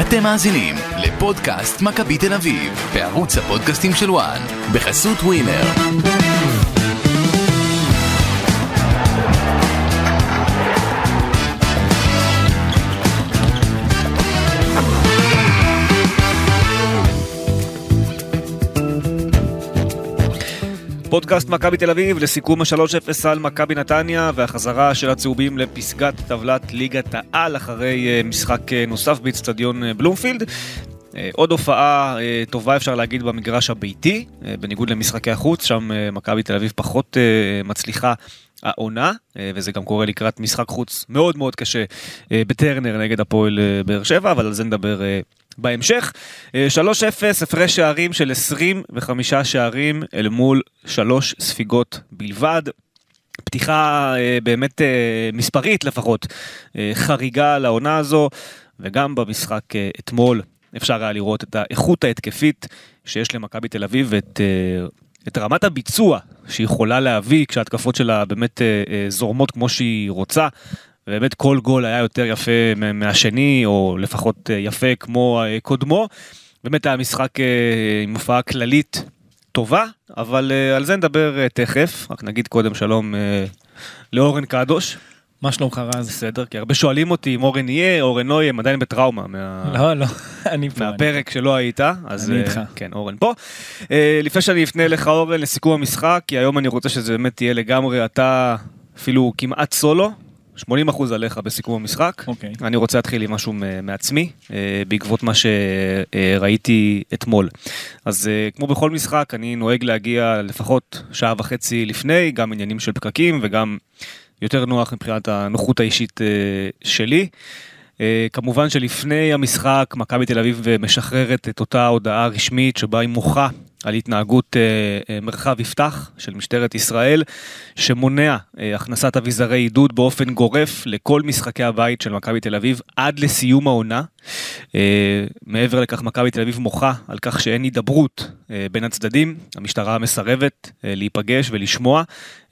אתם מאזינים לפודקאסט מכבי תל אביב, בערוץ הפודקאסטים של וואן, בחסות ווינר. פודקאסט מכבי תל אביב לסיכום ה-3-0 על מכבי נתניה והחזרה של הצהובים לפסגת טבלת ליגת העל אחרי אה, משחק אה, נוסף באיצטדיון אה, בלומפילד. עוד הופעה טובה אפשר להגיד במגרש הביתי, בניגוד למשחקי החוץ, שם מכבי תל אביב פחות מצליחה העונה, וזה גם קורה לקראת משחק חוץ מאוד מאוד קשה בטרנר נגד הפועל באר שבע, אבל על זה נדבר בהמשך. 3-0, הפרש שערים של 25 שערים אל מול 3 ספיגות בלבד. פתיחה אה, באמת אה, מספרית לפחות, אה, חריגה לעונה הזו, וגם במשחק אתמול אפשר היה לראות את האיכות ההתקפית שיש למכבי תל אביב ואת את רמת הביצוע שהיא יכולה להביא כשההתקפות שלה באמת זורמות כמו שהיא רוצה. באמת כל גול היה יותר יפה מהשני, או לפחות אה, יפה כמו אה, קודמו. באמת היה משחק אה, עם הופעה כללית טובה, אבל על זה נדבר תכף. רק נגיד קודם שלום לאורן קדוש. מה שלומך רז? בסדר, כי הרבה שואלים אותי אם אורן יהיה, אורן לא יהיה, הם עדיין בטראומה. מה... לא, לא, אני פה. מהפרק שלא היית, אז... אני איתך. כן, אורן פה. לפני שאני אפנה לך אורן לסיכום המשחק, כי היום אני רוצה שזה באמת יהיה לגמרי אתה אפילו כמעט סולו, 80% עליך בסיכום המשחק. Okay. אוקיי. אני רוצה להתחיל עם משהו מעצמי, אה, בעקבות מה שראיתי אתמול. אז אה, כמו בכל משחק, אני נוהג להגיע לפחות שעה וחצי לפני, גם עניינים של פקקים וגם יותר נוח מבחינת הנוחות האישית אה, שלי. כמובן שלפני המשחק, מכבי תל אביב משחררת את אותה הודעה רשמית שבה היא מוחה על התנהגות אה, אה, מרחב יפתח של משטרת ישראל, שמונע אה, הכנסת אביזרי עידוד באופן גורף לכל משחקי הבית של מכבי תל אביב עד לסיום העונה. מעבר לכך, מכבי תל אביב מוחה על כך שאין הידברות בין הצדדים. המשטרה מסרבת להיפגש ולשמוע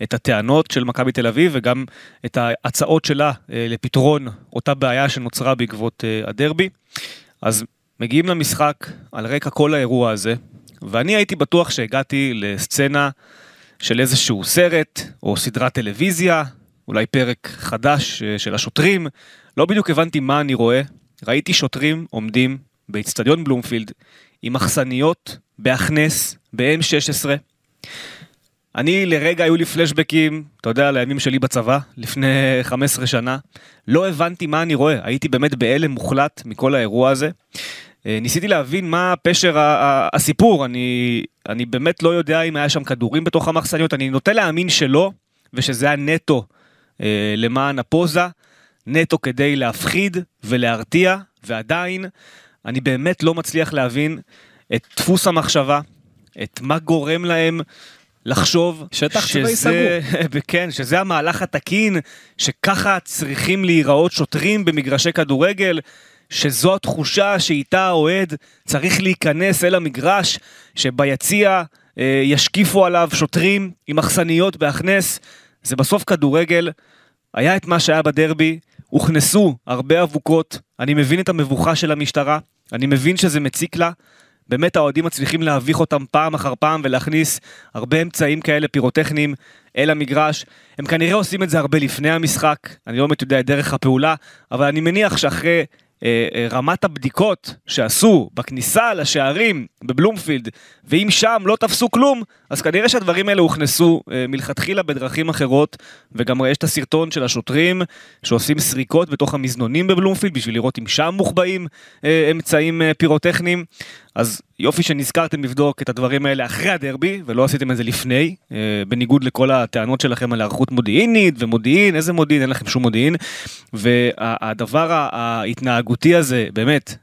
את הטענות של מכבי תל אביב וגם את ההצעות שלה לפתרון אותה בעיה שנוצרה בעקבות הדרבי. אז מגיעים למשחק על רקע כל האירוע הזה, ואני הייתי בטוח שהגעתי לסצנה של איזשהו סרט או סדרת טלוויזיה, אולי פרק חדש אה, של השוטרים, לא בדיוק הבנתי מה אני רואה. ראיתי שוטרים עומדים באיצטדיון בלומפילד עם מחסניות בהכנס ב-M16. אני לרגע היו לי פלשבקים, אתה יודע, לימים שלי בצבא, לפני 15 שנה. לא הבנתי מה אני רואה, הייתי באמת בהלם מוחלט מכל האירוע הזה. אה, ניסיתי להבין מה פשר הסיפור, אני, אני באמת לא יודע אם היה שם כדורים בתוך המחסניות, אני נוטה להאמין שלא, ושזה היה נטו אה, למען הפוזה, נטו כדי להפחיד ולהרתיע, ועדיין אני באמת לא מצליח להבין את דפוס המחשבה, את מה גורם להם לחשוב שטח צבאי סגור. כן, שזה המהלך התקין, שככה צריכים להיראות שוטרים במגרשי כדורגל. שזו התחושה שאיתה האוהד צריך להיכנס אל המגרש, שביציע אה, ישקיפו עליו שוטרים עם מחסניות בהכנס. זה בסוף כדורגל, היה את מה שהיה בדרבי, הוכנסו הרבה אבוקות, אני מבין את המבוכה של המשטרה, אני מבין שזה מציק לה. באמת האוהדים מצליחים להביך אותם פעם אחר פעם ולהכניס הרבה אמצעים כאלה פירוטכניים אל המגרש. הם כנראה עושים את זה הרבה לפני המשחק, אני לא באמת יודע את דרך הפעולה, אבל אני מניח שאחרי רמת הבדיקות שעשו בכניסה לשערים בבלומפילד, ואם שם לא תפסו כלום, אז כנראה שהדברים האלה הוכנסו אה, מלכתחילה בדרכים אחרות, וגם יש את הסרטון של השוטרים שעושים סריקות בתוך המזנונים בבלומפילד בשביל לראות אם שם מוחבאים אמצעים פירוטכניים. אז יופי שנזכרתם לבדוק את הדברים האלה אחרי הדרבי, ולא עשיתם את זה לפני, בניגוד לכל הטענות שלכם על היערכות מודיעינית ומודיעין, איזה מודיעין, אין לכם שום מודיעין. והדבר ההתנהגותי הזה, באמת,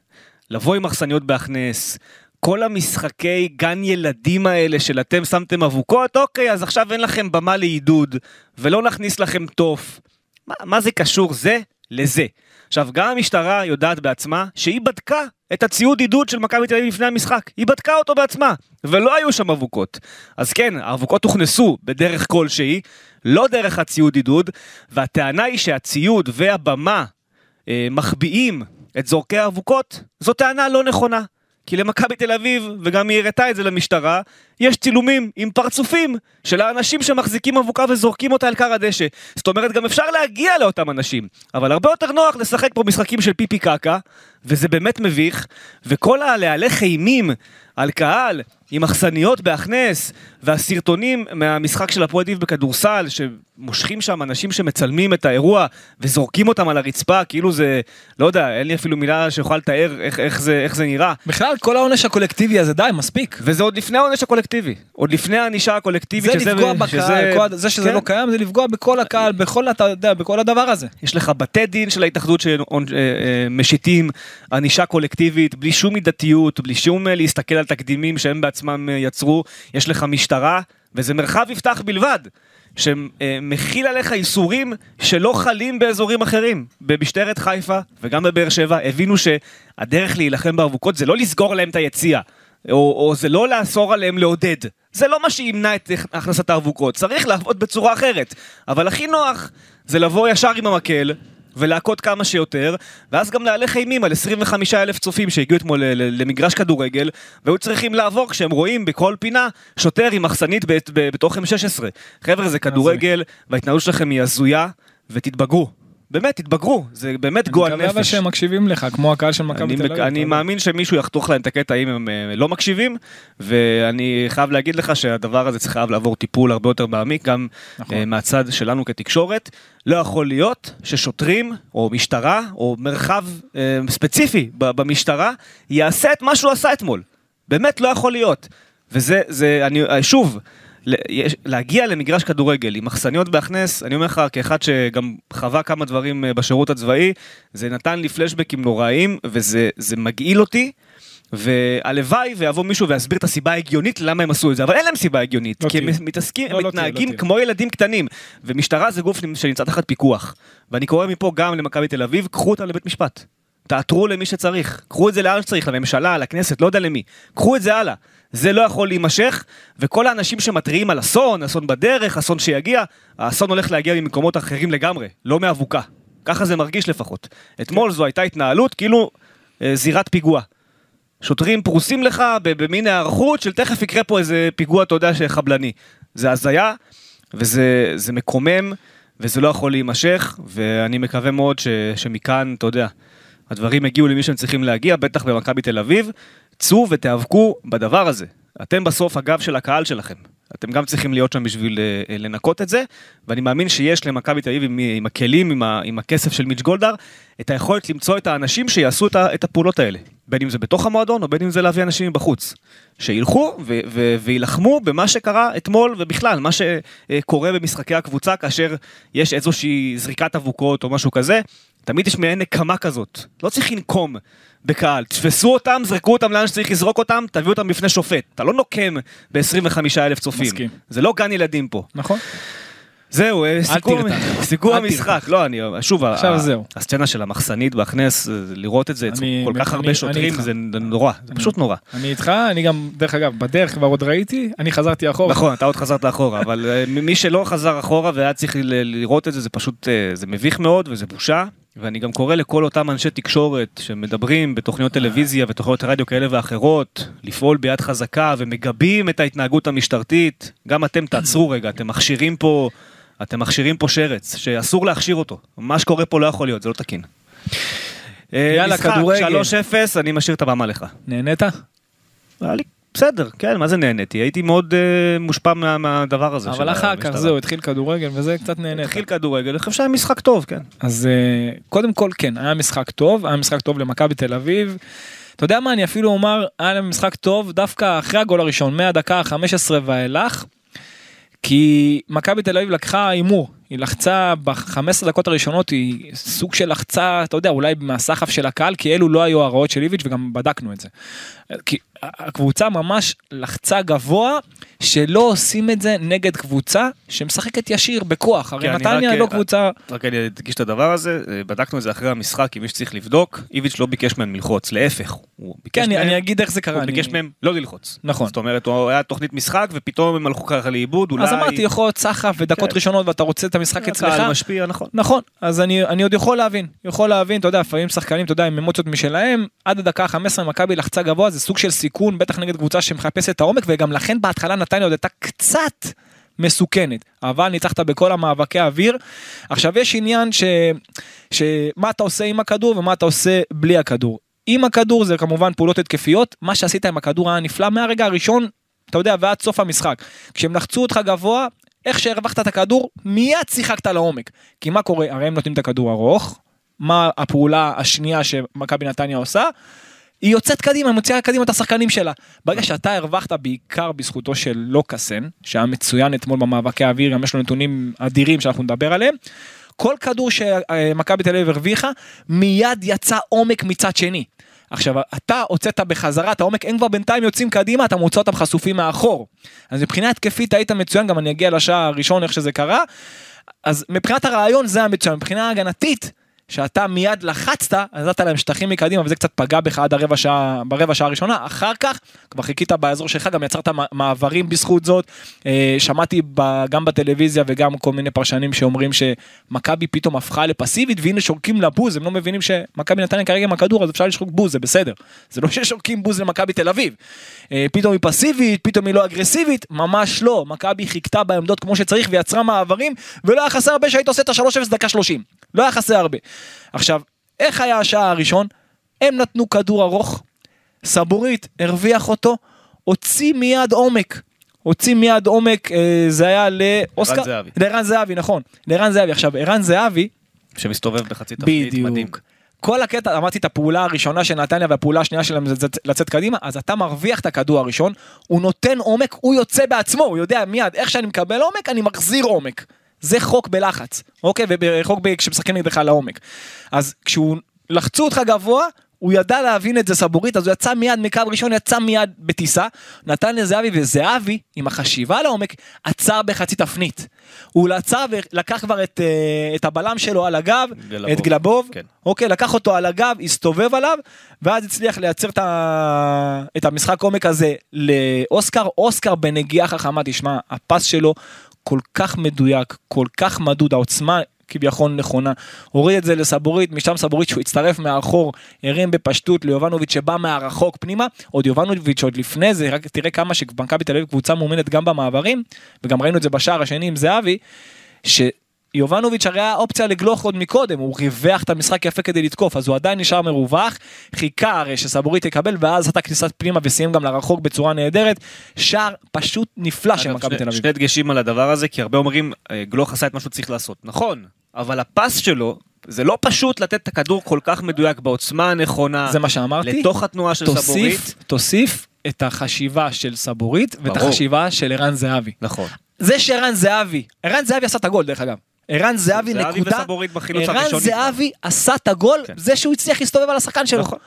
לבוא עם מחסניות בהכנס, כל המשחקי גן ילדים האלה של אתם שמתם אבוקות, אוקיי, אז עכשיו אין לכם במה לעידוד, ולא נכניס לכם תוף. מה, מה זה קשור זה לזה? עכשיו, גם המשטרה יודעת בעצמה שהיא בדקה את הציוד עידוד של מכבי תל אביב לפני המשחק. היא בדקה אותו בעצמה, ולא היו שם אבוקות. אז כן, האבוקות הוכנסו בדרך כלשהי, לא דרך הציוד עידוד, והטענה היא שהציוד והבמה אה, מחביאים את זורקי האבוקות, זו טענה לא נכונה. כי למכבי תל אביב, וגם היא הראתה את זה למשטרה, יש צילומים עם פרצופים של האנשים שמחזיקים אבוקה וזורקים אותה על כר הדשא. זאת אומרת, גם אפשר להגיע לאותם אנשים. אבל הרבה יותר נוח לשחק פה משחקים של פיפי קקה, וזה באמת מביך, וכל הלהלך אימים על קהל עם אכסניות בהכנס, והסרטונים מהמשחק של הפועל אביב בכדורסל, שמושכים שם אנשים שמצלמים את האירוע וזורקים אותם על הרצפה, כאילו זה, לא יודע, אין לי אפילו מילה שיכולה לתאר איך, איך, זה, איך זה נראה. בכלל, כל העונש הקולקטיבי הזה, די, מספיק. וזה עוד לפני העונש הקולקטיבי, עוד לפני הענישה הקולקטיבית. זה שזה, לפגוע בקהל, שזה, כל, זה שזה כן. לא קיים, זה לפגוע בכל הקהל, בכל, אתה יודע, בכל הדבר הזה. יש לך בתי דין של ההתאחדות שמשיתים ענישה קולקטיבית בלי שום מידתיות, בלי שום אה, להסתכל על תקדימים שהם בעצמם אה, יצרו. יש לך משטרה, וזה מרחב יפתח בלבד, שמכיל עליך איסורים שלא חלים באזורים אחרים. במשטרת חיפה וגם בבאר שבע הבינו שהדרך להילחם באבוקות זה לא לסגור להם את היציאה. או, או זה לא לאסור עליהם לעודד. זה לא מה שימנע את הכנסת האבוקות, צריך לעבוד בצורה אחרת. אבל הכי נוח זה לבוא ישר עם המקל, ולהכות כמה שיותר, ואז גם להלך אימים על 25 אלף צופים שהגיעו אתמול למגרש כדורגל, והיו צריכים לעבור כשהם רואים בכל פינה שוטר עם מחסנית בתוך M16. חבר'ה, זה כדורגל, וההתנהלות שלכם היא הזויה, ותתבגרו. באמת, תתבגרו, זה באמת אני גועל מקווה אבל נפש. שהם מקשיבים לך, כמו הקהל של מכבי אני, תל אביב. אני. מאמין שמישהו יחתוך להם את הקטע אם הם אה, לא מקשיבים, ואני חייב להגיד לך שהדבר הזה צריך חייב לעבור טיפול הרבה יותר מעמיק, גם נכון. אה, מהצד שלנו כתקשורת. לא יכול להיות ששוטרים, או משטרה, או מרחב אה, ספציפי במשטרה, יעשה את מה שהוא עשה אתמול. באמת לא יכול להיות. וזה, זה, אני, שוב, להגיע למגרש כדורגל עם מחסניות בהכנס, אני אומר לך, כאחד שגם חווה כמה דברים אה, בשירות הצבאי, זה נתן לי פלשבקים נוראיים, וזה זה מגעיל אותי. והלוואי ויבוא מישהו ויסביר את הסיבה ההגיונית למה הם עשו את זה, אבל אין להם סיבה הגיונית, לא כי הם. מתעסקים, לא, הם לא תהיה, לא מתנהגים תהיה. כמו ילדים קטנים, ומשטרה זה גוף שנמצא תחת פיקוח. ואני קורא מפה גם למכבי תל אביב, קחו אותה לבית משפט. תעתרו למי שצריך, קחו את זה לאן שצריך, לממשלה, לכנסת, לא יודע למי. קחו את זה הלאה. זה לא יכול להימשך, וכל האנשים שמתריעים על אסון, אסון בדרך, אסון שיגיע, האסון הולך להגיע ממקומות אחרים לגמרי, לא מאבוקה. ככה זה מרגיש לפחות. אתמול זו הייתה התנהלות כאילו אה, זירת פיגוע. שוטרים פרוסים לך במין היערכות של תכף יקרה פה איזה פיגוע, אתה יודע, חבלני. זה הזיה, וזה זה מקומם, וזה לא יכול להימשך, ואני מקווה מאוד ש, שמכאן, אתה יודע, הדברים יגיעו למי שהם צריכים להגיע, בטח במכבי תל אביב. צאו ותיאבקו בדבר הזה. אתם בסוף הגב של הקהל שלכם. אתם גם צריכים להיות שם בשביל אה, אה, לנקות את זה, ואני מאמין שיש למכבי תל אביב עם, עם הכלים, עם, ה, עם הכסף של מיץ' גולדהר, את היכולת למצוא את האנשים שיעשו את, את הפעולות האלה. בין אם זה בתוך המועדון, או בין אם זה להביא אנשים מבחוץ. שילכו ו- ו- ויילחמו במה שקרה אתמול, ובכלל, מה שקורה במשחקי הקבוצה, כאשר יש איזושהי זריקת אבוקות או משהו כזה, תמיד יש מעין נקמה כזאת. לא צריך לנקום בקהל. תפסו אותם, זרקו אותם לאן שצריך לזרוק אותם, תביאו אותם בפני שופט. אתה לא נוקם ב-25 אלף צופים. מסכים. זה לא גן ילדים פה. נכון? זהו, אה, סיכום, המשחק. לא, אני, שוב, עכשיו ה- זהו. הסצנה של המחסנית בהכנס, אה, לראות את זה, אני- כל כך אני- הרבה שוטרים. זה נורא, זה פשוט נורא. אני איתך, אני גם, דרך אגב, בדרך כבר עוד ראיתי, אני חזרתי אחורה. נכון, אתה עוד חזרת אחורה, אבל אה, מי שלא חזר אחורה והיה צריך לראות את זה, זה פשוט, זה מביך מאוד וזה בושה. ואני גם קורא לכל אותם אנשי תקשורת שמדברים בתוכניות טלוויזיה ותוכניות רדיו כאלה ואחרות, לפעול ביד חזקה ומגבים את ההתנהגות המשטרתית. גם אתם תעצרו רגע, אתם מכשירים פה, אתם מכשירים פה שרץ, שאסור להכשיר אותו. מה שקורה פה לא יכול להיות, זה לא תקין. אה, יאללה, משחק כדורגל. 3-0, אני משאיר את הבמה לך. נהנית? היה לי בסדר, כן, מה זה נהניתי? הייתי מאוד אה, מושפע מה, מהדבר הזה. אבל אחר כך. זהו, התחיל כדורגל וזה קצת נהנית. התחיל כדורגל, אני חושב שהיה משחק טוב, כן. אז אה, קודם כל כן, היה משחק טוב, היה משחק טוב למכבי תל אביב. אתה יודע מה, אני אפילו אומר, היה להם משחק טוב דווקא אחרי הגול הראשון, מהדקה ה-15 ואילך. כי מכבי תל אביב לקחה הימור, היא לחצה ב-15 דקות הראשונות, היא סוג של לחצה, אתה יודע, אולי מהסחף של הקהל, כי אלו לא היו ההוראות של איביץ' וגם בדקנו את זה. כי הקבוצה ממש לחצה גבוה, שלא עושים את זה נגד קבוצה שמשחקת ישיר בכוח. הרי כן, נתניה לא קבוצה... רק אני אדגיש את הדבר הזה, אה, בדקנו את זה אחרי המשחק עם מי שצריך לבדוק, איביץ' לא ביקש מהם ללחוץ, להפך, כן, אני, אגיד איך זה קרה. הוא. ביקש מהם לא ללחוץ. נכון. זאת אומרת, הוא היה תוכנית משחק ופתאום הם הלכו ככה לאיבוד, אולי... אז אמרתי, יכול להיות סחף ודקות כן. ראשונות ואתה רוצה את המשחק אצלך. הקהל משפיע, נכון. נכון, אז אני, אני עוד יכול להבין, יכול להבין, אתה יודע, לפעמים שחקנים, אתה יודע, עם אמוציות משלהם, עד הדקה ה-15 מכבי לחצה גבוה, זה סוג של סיכון, בטח נגד קבוצה שמחפשת את העומק, וגם לכן בהתחלה נתניה עוד הייתה קצת מסוכנת, אבל ניצחת בכל המאבקי האוויר. עכשיו יש עניין ש... שמה אתה עושה עם הכדור ומה אתה עושה בלי הכדור. עם הכדור זה כמובן פעולות התקפיות, מה שעשית עם הכדור היה נפלא מהרגע הראשון, אתה יודע, ועד סוף המשחק. כשהם לחצו אותך גבוה, איך שהרווחת את הכדור, מיד שיחקת לעומק. כי מה קורה? הרי הם נותנים את הכדור ארוך, מה הפעולה השנייה שמכבי נתניה עושה? היא יוצאת קדימה, היא מוציאה קדימה את השחקנים שלה. ברגע שאתה הרווחת בעיקר בזכותו של לוקאסן, שהיה מצוין אתמול במאבקי האוויר, גם יש לו נתונים אדירים שאנחנו נדבר עליהם, כל כדור שמכבי תל אביב הרוויחה, מיד יצא עומק מצד שני. עכשיו, אתה הוצאת בחזרה את העומק, הם כבר בינתיים יוצאים קדימה, אתה מוצא אותם חשופים מאחור. אז מבחינה התקפית היית מצוין, גם אני אגיע לשער הראשון, איך שזה קרה. אז מבחינת הרעיון זה המצוין, מבחינה הגנתית, שאתה מיד לחצת, נתת להם שטחים מקדימה, וזה קצת פגע בך עד הרבע שעה, ברבע שעה הראשונה, אחר כך, כבר חיכית באזור שלך, גם יצרת מעברים בזכות זאת. אה, שמעתי גם בטלוויזיה וגם כל מיני פרשנים שאומרים שמכבי פתאום הפכה לפסיבית, והנה שורקים לה בוז, הם לא מבינים שמכבי נתניה כרגע עם הכדור, אז אפשר לשחוק בוז, זה בסדר. זה לא ששורקים בוז למכבי תל אביב. אה, פתאום היא פסיבית, פתאום היא לא אגרסיבית, ממש לא. מכבי חיכתה בעמדות כמו שצריך ויצרה מעברים, ולא היה חסר הרבה שהיית עושה את ה-3-0 דקה 30. לא היה חסר הרבה. עכשיו, איך היה השעה הראשון? הם נתנו כדור ארוך, סבורית הרוויח אותו, הוציא מיד עומק. הוציא מיד עומק, אה, זה היה לאוסקר, זהבי. לערן זהבי, נכון, לערן זהבי. עכשיו, ערן זהבי, שמסתובב בחצי תפקיד, מדהים. בדיוק. כל הקטע, אמרתי את הפעולה הראשונה של נתניה והפעולה השנייה שלהם זה לצאת קדימה, אז אתה מרוויח את הכדור הראשון, הוא נותן עומק, הוא יוצא בעצמו, הוא יודע מיד, איך שאני מקבל עומק, אני מחזיר עומק. זה חוק בלחץ, אוקיי? וחוק ב- כשמשחקים נגדך לעומק. אז כשהוא, לחצו אותך גבוה, הוא ידע להבין את זה סבורית, אז הוא יצא מיד מקו ראשון, יצא מיד בטיסה, נתן לזהבי, וזהבי, עם החשיבה לעומק, עצר בחצי תפנית. הוא עצר ולקח כבר את, אה, את הבלם שלו על הגב, גלבוב, את גלבוב, כן. אוקיי, לקח אותו על הגב, הסתובב עליו, ואז הצליח לייצר את, ה... את המשחק עומק הזה לאוסקר. אוסקר בנגיעה חכמה, תשמע, הפס שלו כל כך מדויק, כל כך מדוד, העוצמה כביכול נכונה. הוריד את זה לסבורית, משם סבורית שהוא הצטרף מאחור, הרים בפשטות ליובנוביץ' שבא מהרחוק פנימה, עוד יובנוביץ' עוד לפני זה, רק תראה כמה שמכבי תל אביב קבוצה מאומנת גם במעברים, וגם ראינו את זה בשער השני עם זהבי, ש... יובנוביץ' הרי היה אופציה לגלוך עוד מקודם, הוא ריווח את המשחק יפה כדי לתקוף, אז הוא עדיין נשאר מרווח, חיכה הרי שסבורית יקבל, ואז עשה כניסת פנימה וסיים גם לרחוק בצורה נהדרת, שער פשוט נפלא של מכבי תל אביב. שני דגשים על הדבר הזה, כי הרבה אומרים, אה, גלוך עשה את מה שהוא צריך לעשות. נכון, אבל הפס שלו, זה לא פשוט לתת את הכדור כל כך מדויק בעוצמה הנכונה, זה מה שאמרתי, לתוך התנועה של סבורית. תוסיף, תוסיף את החשיבה של סבורית ואת ברור. החשיבה של ערן זהבי. נכון. זה שערן זהבי, ערן זהבי עשה את הגול דרך אגב. ערן זהבי נקודה, ערן זהבי עשה את הגול, כן. זה שהוא הצליח להסתובב על השחקן שלו. נכון.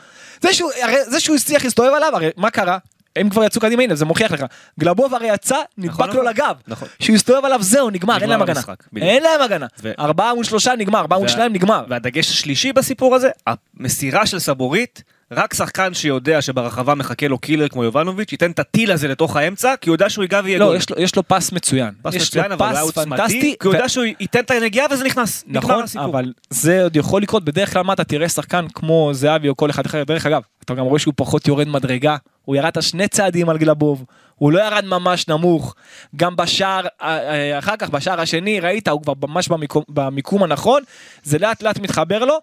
זה שהוא, הצליח להסתובב עליו, הרי מה קרה? הם כבר יצאו קדימה, הנה זה מוכיח לך. גלבוב הרי יצא, נדבק נכון, לו נכון. לגב. שהוא הסתובב עליו זהו, נגמר, אין להם הגנה. אין להם הגנה. ארבעה מול שלושה נגמר, ארבעה מול שניים נגמר. והדגש השלישי בסיפור הזה, המסירה של סבורית, רק שחקן שיודע שברחבה מחכה לו קילר כמו יובנוביץ', ייתן את הטיל הזה לתוך האמצע, כי הוא יודע שהוא ייגע ויהיה לא, גול. יש לו, יש לו פס מצוין. פס מצוין, אבל הוא פס עוצמתי, פנטסטי. כי הוא ו- יודע שהוא ייתן את הנגיעה וזה נכנס. נכון, הסיפור. אבל זה עוד יכול לקרות, בדרך כלל מה אתה תראה שחקן כמו זהבי או כל אחד אחר, דרך אגב, אתה גם רואה שהוא פחות יורד מדרגה, הוא ירד את השני צעדים על גלבוב, הוא לא ירד ממש נמוך, גם בשער, אה, אה, אחר כך בשער השני ראית, הוא כבר ממש במיקום, במיקום הנכון, זה לאט לאט מתחבר לו.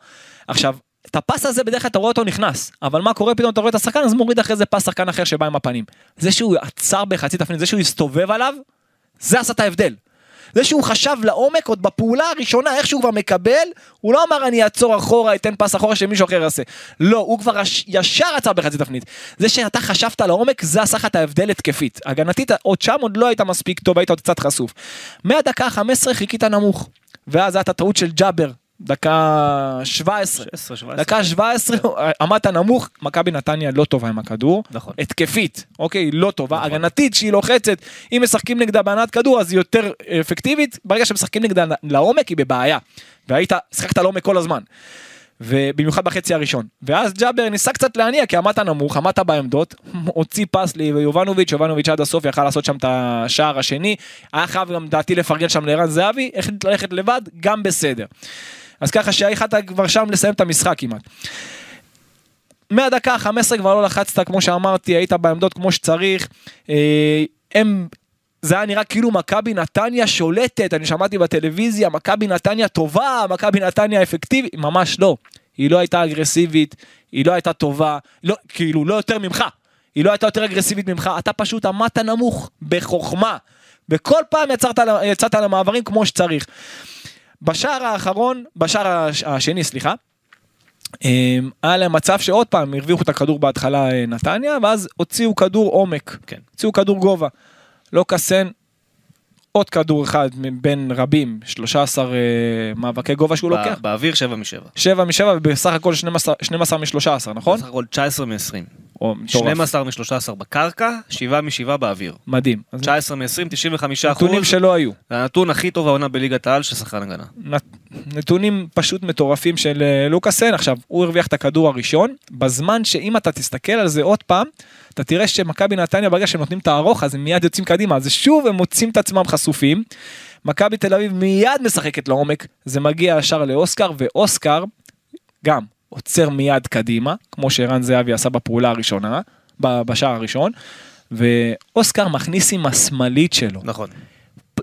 עכשיו, את הפס הזה בדרך כלל אתה רואה אותו נכנס, אבל מה קורה פתאום אתה רואה את השחקן אז מוריד אחרי זה פס שחקן אחר שבא עם הפנים. זה שהוא עצר בחצי תפנית, זה שהוא הסתובב עליו, זה עשה את ההבדל. זה שהוא חשב לעומק עוד בפעולה הראשונה, איך שהוא כבר מקבל, הוא לא אמר אני אעצור אחורה, אתן פס אחורה שמישהו אחר יעשה. לא, הוא כבר ישר עצר בחצי תפנית. זה שאתה חשבת לעומק, זה עשה לך את ההבדל התקפית. הגנתית, עוד שם עוד לא היית מספיק טוב, היית עוד קצת חשוף. מהדקה ה-15 חיכית נמוך. ואז הייתה טעות של ג'אבר דקה 17. 16, 17. דקה 17 עמדת נמוך מכבי נתניה לא טובה עם הכדור נכון. התקפית אוקיי לא טובה נכון. הגנתית שהיא לוחצת אם משחקים נגדה בהנעת כדור אז היא יותר אפקטיבית ברגע שמשחקים נגדה לעומק היא בבעיה והיית שיחקת לעומק כל הזמן. ובמיוחד בחצי הראשון ואז ג'אבר ניסה קצת להניע כי עמדת נמוך עמדת בעמדות הוציא פס ליובנוביץ' יובנוביץ' עד הסוף יכל לעשות שם את השער השני היה חייב גם דעתי לפרגן שם לערן זהבי החליט ללכת לבד גם בסדר. אז ככה שיכלת כבר שם לסיים את המשחק כמעט. מהדקה ה-15 כבר לא לחצת כמו שאמרתי היית בעמדות כמו שצריך. אה, הם זה היה נראה כאילו מכבי נתניה שולטת, אני שמעתי בטלוויזיה, מכבי נתניה טובה, מכבי נתניה אפקטיבית, ממש לא. היא לא הייתה אגרסיבית, היא לא הייתה טובה, לא, כאילו לא יותר ממך. היא לא הייתה יותר אגרסיבית ממך, אתה פשוט עמדת נמוך, בחוכמה. וכל פעם יצרת, יצאת למעברים כמו שצריך. בשער האחרון, בשער הש- השני, סליחה, אמ, היה להם מצב שעוד פעם הרוויחו את הכדור בהתחלה אה, נתניה, ואז הוציאו כדור עומק. כן. הוציאו כדור גובה. לא קסן, עוד כדור אחד מבין רבים, 13 אה, מאבקי גובה שהוא לוקח. בא- באוויר 7 מ-7. 7 מ-7 ובסך הכל 12 12 מ-13, נכון? בסך הכל 19 מ-20. או, מטורף. 12 מ-13 בקרקע, 7 מ-7 באוויר. מדהים. אז 19 מ-20, 95 אחוז. נתונים שלא היו. זה הנתון הכי טוב העונה בליגת העל של שחקן הגנה. נת- נתונים פשוט מטורפים של אה, לוקאסן עכשיו הוא הרוויח את הכדור הראשון בזמן שאם אתה תסתכל על זה עוד פעם אתה תראה שמכבי נתניה ברגע שהם נותנים את הארוך אז הם מיד יוצאים קדימה אז שוב הם מוצאים את עצמם חשופים. מכבי תל אביב מיד משחקת לעומק זה מגיע ישר לאוסקר ואוסקר גם עוצר מיד קדימה כמו שערן זהבי עשה בפעולה הראשונה בשער הראשון ואוסקר מכניס עם השמאלית שלו נכון.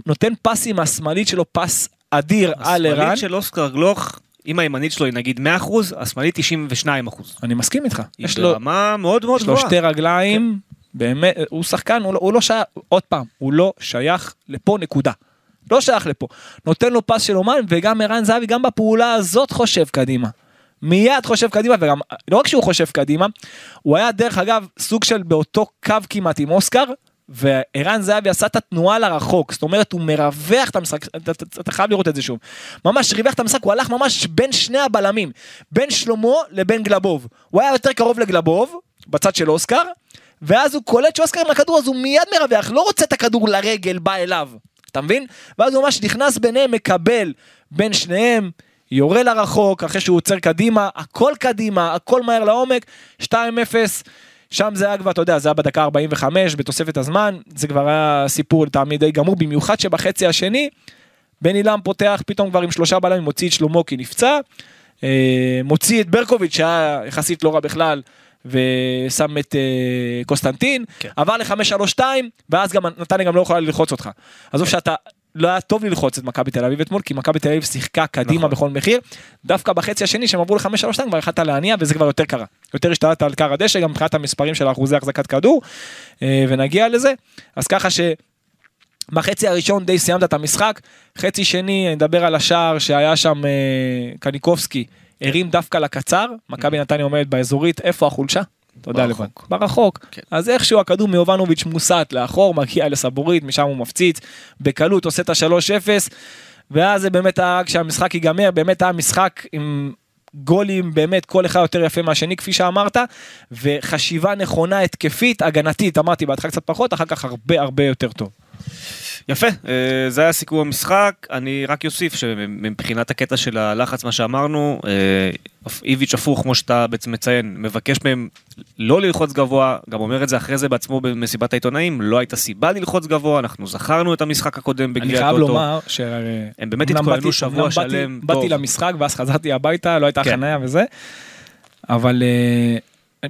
נותן פס עם השמאלית שלו פס אדיר על ערן. השמאלית של אוסקר גלוך, אם הימנית שלו היא נגיד 100 אחוז, השמאלית 92 אחוז. אני מסכים איתך. היא יש לו, ברמה מאוד מאוד יש לו גבוהה. שתי רגליים, באמת, הוא שחקן, הוא לא, הוא לא שייך, עוד פעם, הוא לא שייך לפה נקודה. לא שייך לפה. נותן לו פס של אומן, וגם ערן זהבי גם בפעולה הזאת חושב קדימה. מיד חושב קדימה, וגם, לא רק שהוא חושב קדימה, הוא היה דרך אגב סוג של באותו קו כמעט עם אוסקר, וערן זהבי עשה את התנועה לרחוק, זאת אומרת הוא מרווח את המשחק, אתה, אתה, אתה חייב לראות את זה שוב. ממש ריווח את המשחק, הוא הלך ממש בין שני הבלמים, בין שלמה לבין גלבוב. הוא היה יותר קרוב לגלבוב, בצד של אוסקר, ואז הוא קולט שאוסקר עם הכדור אז הוא מיד מרווח, לא רוצה את הכדור לרגל, בא אליו, אתה מבין? ואז הוא ממש נכנס ביניהם, מקבל בין שניהם, יורה לרחוק, אחרי שהוא עוצר קדימה, הכל קדימה, הכל מהר לעומק, 2-0. שם זה היה כבר, אתה יודע, זה היה בדקה 45 בתוספת הזמן, זה כבר היה סיפור לטעמי די גמור, במיוחד שבחצי השני, בן אילם פותח פתאום כבר עם שלושה בלמים, מוציא את שלמה כי נפצע, אה, מוציא את ברקוביץ' שהיה יחסית לא רע בכלל, ושם את אה, קוסטנטין, כן. עבר ל-5-3-2, ואז גם נתניה גם לא יכולה ללחוץ אותך. עזוב שאתה... לא היה טוב ללחוץ את מכבי תל אביב אתמול, כי מכבי תל אביב שיחקה קדימה נכון. בכל מחיר. דווקא בחצי השני שהם עברו ל-5-3-2 כבר יכלת להניע וזה כבר יותר קרה. יותר השתלטת על קר הדשא, גם מבחינת המספרים של אחוזי החזקת כדור, אה, ונגיע לזה. אז ככה ש... בחצי הראשון די סיימת את המשחק, חצי שני אני מדבר על השער שהיה שם אה, קניקובסקי, הרים דווקא לקצר, מכבי נתניה עומדת באזורית, איפה החולשה? אתה יודע לבד. ברחוק. כן. אז איכשהו הכדור מיובנוביץ' מוסט לאחור, מגיע לסבורית, משם הוא מפציץ, בקלות עושה את ה-3-0, ואז זה באמת היה, כשהמשחק ייגמר, באמת היה משחק עם גולים באמת כל אחד יותר יפה מהשני כפי שאמרת וחשיבה נכונה התקפית הגנתית אמרתי בהתחלה קצת פחות אחר כך הרבה הרבה יותר טוב. יפה, אה, זה היה סיכום המשחק, אני רק אוסיף שמבחינת הקטע של הלחץ מה שאמרנו, אה, איביץ' הפוך כמו שאתה בעצם מציין, מבקש מהם לא ללחוץ גבוה, גם אומר את זה אחרי זה בעצמו במסיבת העיתונאים, לא הייתה סיבה ללחוץ גבוה, אנחנו זכרנו את המשחק הקודם אני בגביע חייב הטוטו. לומר הם באמת התכוננו שבוע שלם באתי. למשחק ואז חזרתי הביתה לא הייתה כן. חניה וזה. אבל אה,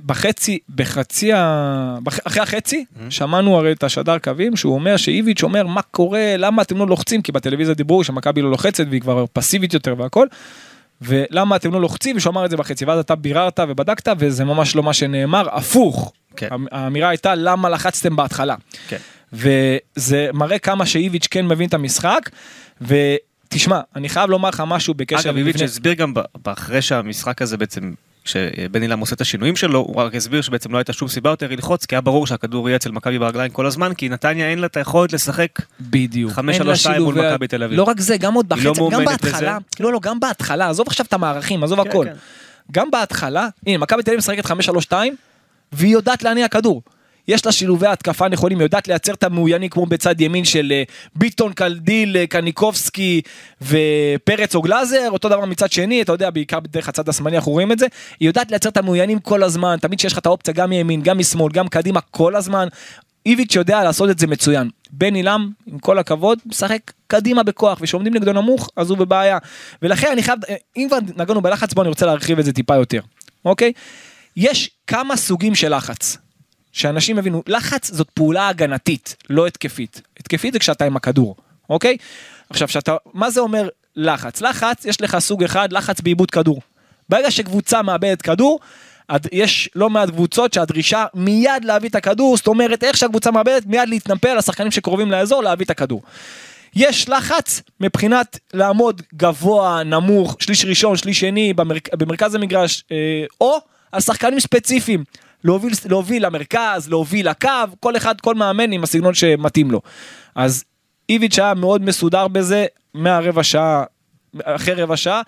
בחצי בחצי ה... בח- אחרי החצי Mm-hmm. שמענו הרי את השדר קווים שהוא אומר שאיביץ' אומר מה קורה למה אתם לא לוחצים כי בטלוויזיה דיברו שמכבי לא לוחצת והיא כבר פסיבית יותר והכל. ולמה אתם לא לוחצים ושהוא אמר את זה בחצי ואז אתה ביררת ובדקת וזה ממש לא מה שנאמר הפוך. כן. האמירה הייתה למה לחצתם בהתחלה. כן. וזה מראה כמה שאיביץ' כן מבין את המשחק. ותשמע אני חייב לומר לך משהו בקשר אגב, איביץ' הסביר גם אחרי שהמשחק הזה בעצם כשבן אילם עושה את השינויים שלו, הוא רק הסביר שבעצם לא הייתה שום סיבה יותר ללחוץ, כי היה ברור שהכדור יהיה אצל מכבי ברגליים כל הזמן, כי נתניה אין לה את היכולת לשחק בדיוק. חמש, אין שלוש, לה שתיים מול שילובי- מכבי תל אביב. לא רק זה, גם עוד לא בחצי, גם מאומנת בהתחלה, לזה? לא לא, גם בהתחלה, עזוב עכשיו את המערכים, עזוב הכל. כן. גם בהתחלה, הנה, מכבי תל אביב משחקת 5-3-2, והיא יודעת להניע כדור. יש לה שילובי התקפה נכונים, היא יודעת לייצר את המאוינים כמו בצד ימין של אה, ביטון, קלדיל, אה, קניקובסקי ופרץ או גלאזר, אותו דבר מצד שני, אתה יודע, בעיקר דרך הצד השמאלי אנחנו רואים את זה, היא יודעת לייצר את המאוינים כל הזמן, תמיד שיש לך את האופציה גם מימין, גם משמאל, גם קדימה, כל הזמן. איביץ' יודע לעשות את זה מצוין. בן עילם, עם כל הכבוד, משחק קדימה בכוח, וכשעומדים נגדו נמוך, אז הוא בבעיה. ולכן אני חייב, אם כבר נגענו בלחץ, בוא אני רוצה להרחיב את זה טיפה יותר, אוקיי? יש כמה סוגים של לחץ. שאנשים יבינו, לחץ זאת פעולה הגנתית, לא התקפית. התקפית זה כשאתה עם הכדור, אוקיי? עכשיו, שאתה, מה זה אומר לחץ? לחץ, יש לך סוג אחד, לחץ בעיבוד כדור. ברגע שקבוצה מאבדת כדור, יש לא מעט קבוצות שהדרישה מיד להביא את הכדור, זאת אומרת, איך שהקבוצה מאבדת, מיד להתנפל לשחקנים שקרובים לאזור להביא את הכדור. יש לחץ מבחינת לעמוד גבוה, נמוך, שליש ראשון, שליש שני, במרכ... במרכז המגרש, אה, או על שחקנים ספציפיים. להוביל, להוביל למרכז, להוביל לקו, כל אחד, כל מאמן עם הסגנון שמתאים לו. אז איביץ' היה מאוד מסודר בזה, מהרבע שעה, אחרי רבע שעה,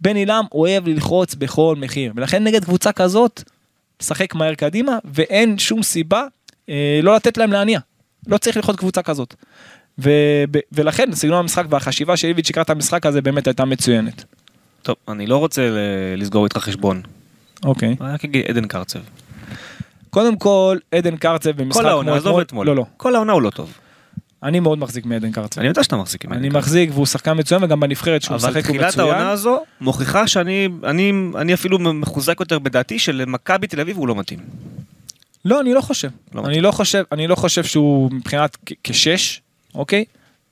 בן עילם אוהב ללחוץ בכל מחיר, ולכן נגד קבוצה כזאת, משחק מהר קדימה, ואין שום סיבה אה, לא לתת להם להניע. לא צריך ללחוץ קבוצה כזאת. ו- ב- ולכן סגנון המשחק והחשיבה של איביץ' לקראת המשחק הזה באמת הייתה מצוינת. טוב, אני לא רוצה לסגור איתך חשבון, אוקיי. אני רק אגיד עדן קרצב. קודם כל, עדן קרצב במשחק כל העונה, עזוב אתמול. לא, לא. כל העונה הוא לא טוב. אני מאוד מחזיק מעדן קרצב. אני יודע שאתה מחזיק ממני. אני מחזיק והוא שחקן מצוין וגם בנבחרת שהוא אבל משחק הוא תחילת העונה מצוין. הזו מוכיחה שאני אני, אני אפילו מחוזק יותר בדעתי שלמכבי תל אביב הוא לא מתאים. לא, אני לא חושב. לא אני לא חושב, אני לא חושב שהוא מבחינת כשש, אוקיי?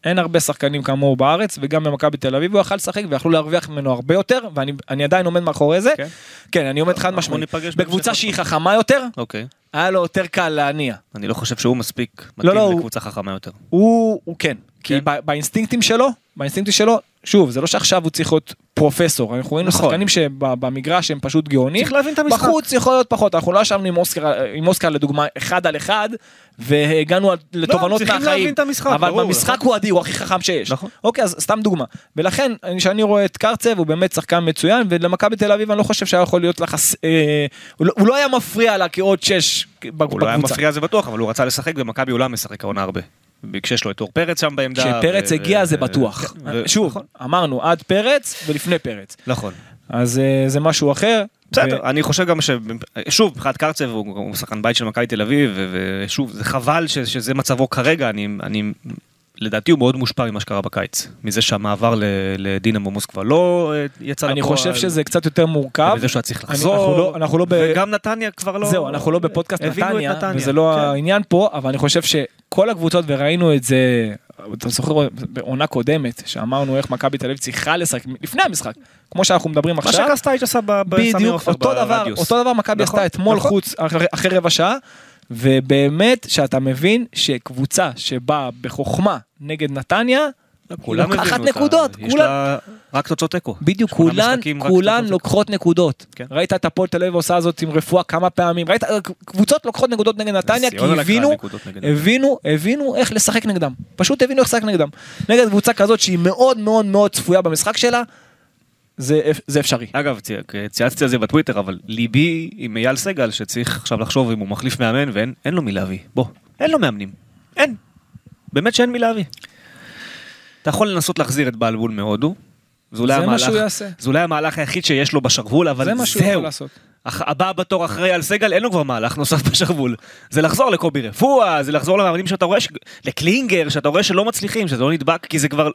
אין הרבה שחקנים כמוהו בארץ וגם במכבי תל אביב הוא יכל לשחק ויכלו להרוויח ממנו הרבה יותר ואני אני עדיין עומד מאחורי זה. כן? כן, אני עומד חד אנחנו משמעית. בקבוצה שהיא. חכמה יותר, אוקיי. היה לו יותר קל להניע. אני לא חושב שהוא מספיק לא, מתאים לא, הוא- לקבוצה חכמה יותר. הוא, הוא כן, כי כן? באינסטינקטים שלו, באינסטינקטים שלו, שוב, זה לא שעכשיו הוא צריך להיות פרופסור, אנחנו ראינו נכון. שחקנים שבמגרש הם פשוט גאונים, צריך להבין את המשחק. בחוץ יכול להיות פחות, אנחנו לא ישבנו עם אוסקר, עם אוסקר לדוגמה אחד על אחד, והגענו על- לתובנות לא, מהחיים, המשחק, אבל ברור, במשחק נכון. הוא אדיר, הוא הכי חכם שיש, נכון. אוקיי, אז סתם דוגמה, ולכן, כשאני רואה את קרצב, הוא באמת שחקן מצוין, ולמכבי תל אביב אני לא חושב שהיה יכול להיות לחס... אה, הוא לא- הוא לא היה מפריע לה כעוד שש בקבוצה. הוא לא היה מפריע זה בטוח, אבל הוא רצה לשחק במכבי הוא לא משחק העונה הרבה. כשיש לו את אור פרץ שם בעמדה. כשפרץ ו- הגיע זה בטוח. כן, ו- שוב, נכון. אמרנו עד פרץ ולפני פרץ. נכון. אז אה, זה משהו אחר. בסדר, ו- אני חושב גם ש... שוב, מבחינת קרצב הוא הוא שחקן בית של מכבי תל אביב, ושוב, זה חבל ש- שזה מצבו כרגע, אני... אני... לדעתי הוא מאוד מושפע ממה שקרה בקיץ, מזה שהמעבר ל- לדינמו מוסקבה לא אה, יצא אני לפועל, חושב שזה קצת יותר מורכב. וזה שהוא היה צריך אני- לחזור, אנחנו לא- לא ב- וגם נתניה כבר לא... זהו, אנחנו לא בפודקאסט נתניה, וזה לא כן. העניין פה, אבל אני חושב שכל הקבוצות, וראינו את זה, אתה זוכר בעונה קודמת, שאמרנו איך מכבי תל אביב צריכה לשחק, לפני המשחק, כמו שאנחנו מדברים מה עכשיו, שקסטייץ' עשה בסמי בדיוק, עופר אותו דבר, ברדיוס. אותו דבר מכבי נכון, עשתה אתמול נכון. חוץ, אחרי רבע שעה, ובאמת שאתה מבין שקבוצה שבאה בחוכמה נגד נתניה, כולם לוקחת נקודות, יש כולם- לה רק תוצאות תיקו. בדיוק, כולן, כולן לוקחות נקודות. כן. ראית את הפועל תל אביב עושה זאת עם רפואה כמה פעמים, ראית, קבוצות לוקחות נקודות נגד נתניה, כי הבינו. הבינו, הבינו איך לשחק נגדם. פשוט הבינו איך לשחק נגדם. נגד קבוצה כזאת שהיא מאוד מאוד מאוד צפויה במשחק שלה, זה, זה אפשרי. אגב, צי- צייצתי על זה בטוויטר, אבל ליבי עם אייל סגל, שצריך עכשיו לחשוב אם הוא מחליף מאמן, ואין אין לו מי להביא. בוא, אין לו מאמנים. אין. באמת שאין מי להביא. אתה יכול לנסות להחזיר את בלבול מהודו. זה אולי זה מה המהלך, שהוא יעשה. זה אולי המהלך היחיד שיש לו בשרוול, אבל זה מה שהוא יכול זהו. לעשות. הח- הבא בתור אחרי אייל סגל, אין לו כבר מהלך נוסף בשרוול. זה לחזור לקובי רפואה, זה לחזור למאמנים שאתה רואה, ש... לקלינגר, שאתה רואה שלא מצליחים, שזה לא נדבק, כי זה כבר...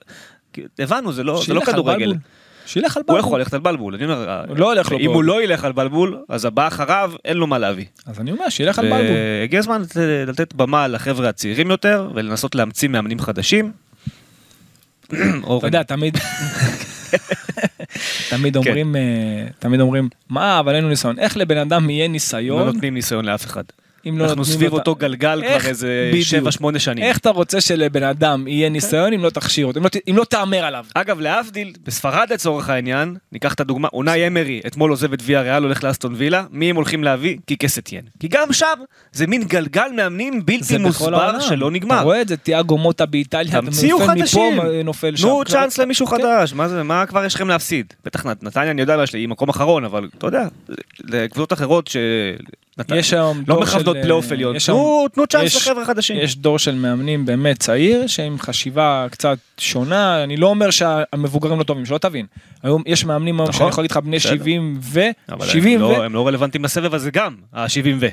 הבנו, זה לא, זה לא על כדורגל. בלבול. שילך על הוא בלבול. יכול ללכת על בלבול, אני אומר, הוא לא הולך לו אם בעוד. הוא לא ילך על בלבול, אז הבא אחריו אין לו מה להביא. אז אני אומר, שילך על בלבול. הגיע הזמן לתת- במה לחבר'ה הצעירים יותר, ולנסות להמציא מאמנים חדשים. אתה יודע, תמיד... תמיד כן. אומרים, אה, תמיד אומרים, מה, אבל אין לנו ניסיון. איך לבן אדם יהיה לא ניסיון? נותנים ניסיון לאף אחד. אם לא אנחנו סביב אותה- אותו גלגל איך- כבר איזה בדיוק. 7-8 שנים. איך אתה רוצה שלבן אדם יהיה ניסיון אם לא תכשיר אותו, אם לא אם לא תהמר עליו? אגב, להבדיל, בספרד לצורך העניין, ניקח את הדוגמה, אונאי אמרי, אתמול עוזב את ויה ריאל, הולך לאסטון וילה, מי הם הולכים להביא? קיקה סטיין. כי גם שם, זה מין גלגל מאמנים בלתי מוסבר. שלא אתה נגמר. רואה את זה, תיאגו מוטה באיטליה, תמציאו נופל מפה, חדשים. נופל שם. תנו צ'אנס למישהו כן. חדש, מה זה, מה כבר יש לכם להפסיד? בטח נת- נתניה, אני יודע היא מקום אחרון, אבל אתה יודע, לקבוצות אחרות ש... נת- יש היום לא דור מכבדות של, פלייאוף עליון, יש תנו תנו צ'אנס לחבר'ה חדשים. יש דור של מאמנים באמת צעיר, שעם חשיבה קצת שונה, אני לא אומר שהמבוגרים לא טובים, שלא תבין. היום יש מאמנים היום נכון, שאני יכול להגיד לך בני בסדר. 70 ו... אבל 70 הם ו... לא- הם לא רלוונטיים לסבב הזה גם, ה-70 ו...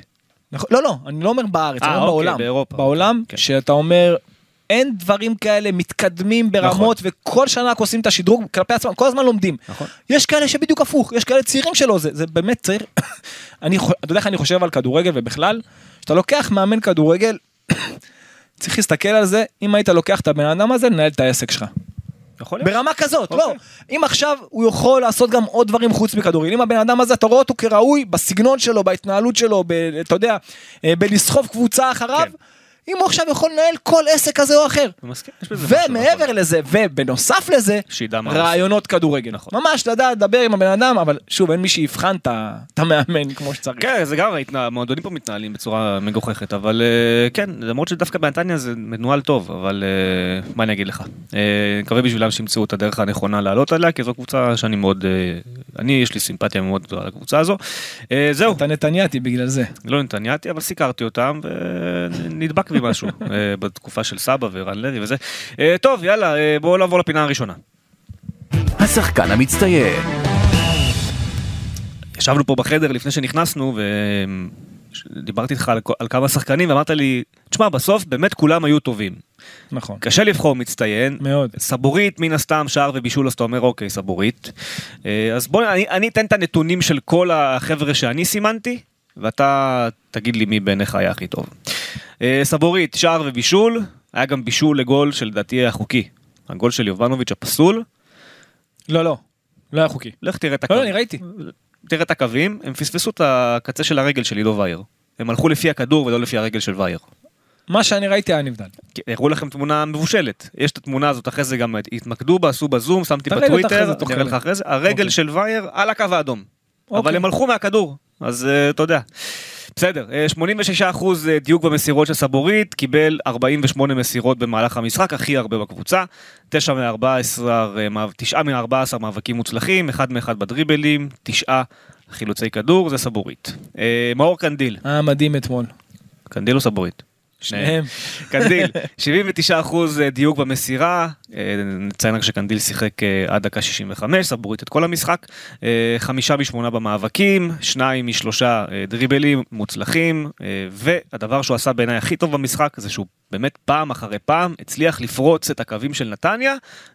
נכון, לא, לא, אני לא אומר בארץ, אני אה, אומר אוקיי, בעולם. באירופה. בעולם, כן. שאתה אומר, אין דברים כאלה מתקדמים ברמות, וכל שנה רק עושים את השדרוג כלפי עצמם, כל הזמן לומדים. נכון. יש כאלה שבדיוק הפוך, יש כאלה צעירים שלא, זה, זה באמת צריך, אני, אתה יודע איך אני חושב על כדורגל ובכלל, שאתה לוקח מאמן כדורגל, צריך להסתכל על זה, אם היית לוקח את הבן אדם הזה, לנהל את העסק שלך. יכול להיות. ברמה כזאת, אוקיי. לא. אם עכשיו הוא יכול לעשות גם עוד דברים חוץ מכדורגל, אם הבן אדם הזה, אתה רואה אותו כראוי בסגנון שלו, בהתנהלות שלו, ב, אתה יודע, אה, בלסחוב קבוצה אחריו, כן. אם הוא עכשיו יכול לנהל כל עסק כזה או אחר. ומעבר נכון. לזה, ובנוסף לזה, רעיונות כדורגל. נכון. ממש לדעת לדבר עם הבן אדם, אבל שוב, אין מי שיבחן את המאמן כמו שצריך. כן, זה גם, המועדונים פה מתנהלים בצורה מגוחכת, אבל אה, כן, למרות שדווקא בנתניה זה מנוהל טוב, אבל אה, מה אני אגיד לך? אה, מקווה בשבילם שימצאו את הדרך הנכונה לעלות עליה, כי זו קבוצה שאני מאוד, אני, יש לי סימפתיה מאוד גדולה לקבוצה הזו. זהו, אתה נתניאתי בגלל זה. לא נתניאתי, אבל סיקרתי אותם, ונדבק בי משהו אה, בתקופה של סבא ורן לוי וזה. אה, טוב, יאללה, אה, בואו נעבור לפינה הראשונה. השחקן המצטיין. ישבנו פה בחדר לפני שנכנסנו ודיברתי איתך על, על כמה שחקנים ואמרת לי, תשמע בסוף באמת כולם היו טובים. נכון. קשה לבחור מצטיין. מאוד. סבורית מן הסתם שער ובישול אז אתה אומר אוקיי סבורית. אז בוא אני, אני אתן את הנתונים של כל החבר'ה שאני סימנתי ואתה תגיד לי מי בעיניך היה הכי טוב. אה, סבורית שער ובישול היה גם בישול לגול שלדעתי היה חוקי. הגול של יובנוביץ' הפסול. לא, לא. לא היה חוקי. לך תראה את לא, הקו. לא, אני ראיתי. תראה את הקווים, הם פספסו את הקצה של הרגל של עידו וייר. הם הלכו לפי הכדור ולא לפי הרגל של וייר. מה שאני ראיתי היה נבדל. כי הראו לכם תמונה מבושלת. יש את התמונה הזאת, אחרי זה גם התמקדו בה, עשו בזום, שמתי בטוויטר, אני אראה. לך אחרי זה, הרגל אוקיי. של וייר על הקו האדום. אבל אוקיי. הם הלכו מהכדור, אז אה, אתה יודע. בסדר, אה, 86% דיוק במסירות של סבורית, קיבל 48 מסירות במהלך המשחק, הכי הרבה בקבוצה, 9 מ-14, 9 מ-14 מאבקים מוצלחים, 1 מ-1 בדריבלים, 9 חילוצי כדור, זה סבורית. אה, מאור קנדיל, היה מדהים אתמול. קנדיל או סבורית? שניהם. קנדיל, 79% דיוק במסירה, אה, נציין רק שקנדיל שיחק אה, עד דקה 65, סבורית את כל המשחק, אה, חמישה משמונה במאבקים, שניים משלושה אה, דריבלים מוצלחים, אה, והדבר שהוא עשה בעיניי הכי טוב במשחק זה שהוא באמת פעם אחרי פעם הצליח לפרוץ את הקווים של נתניה,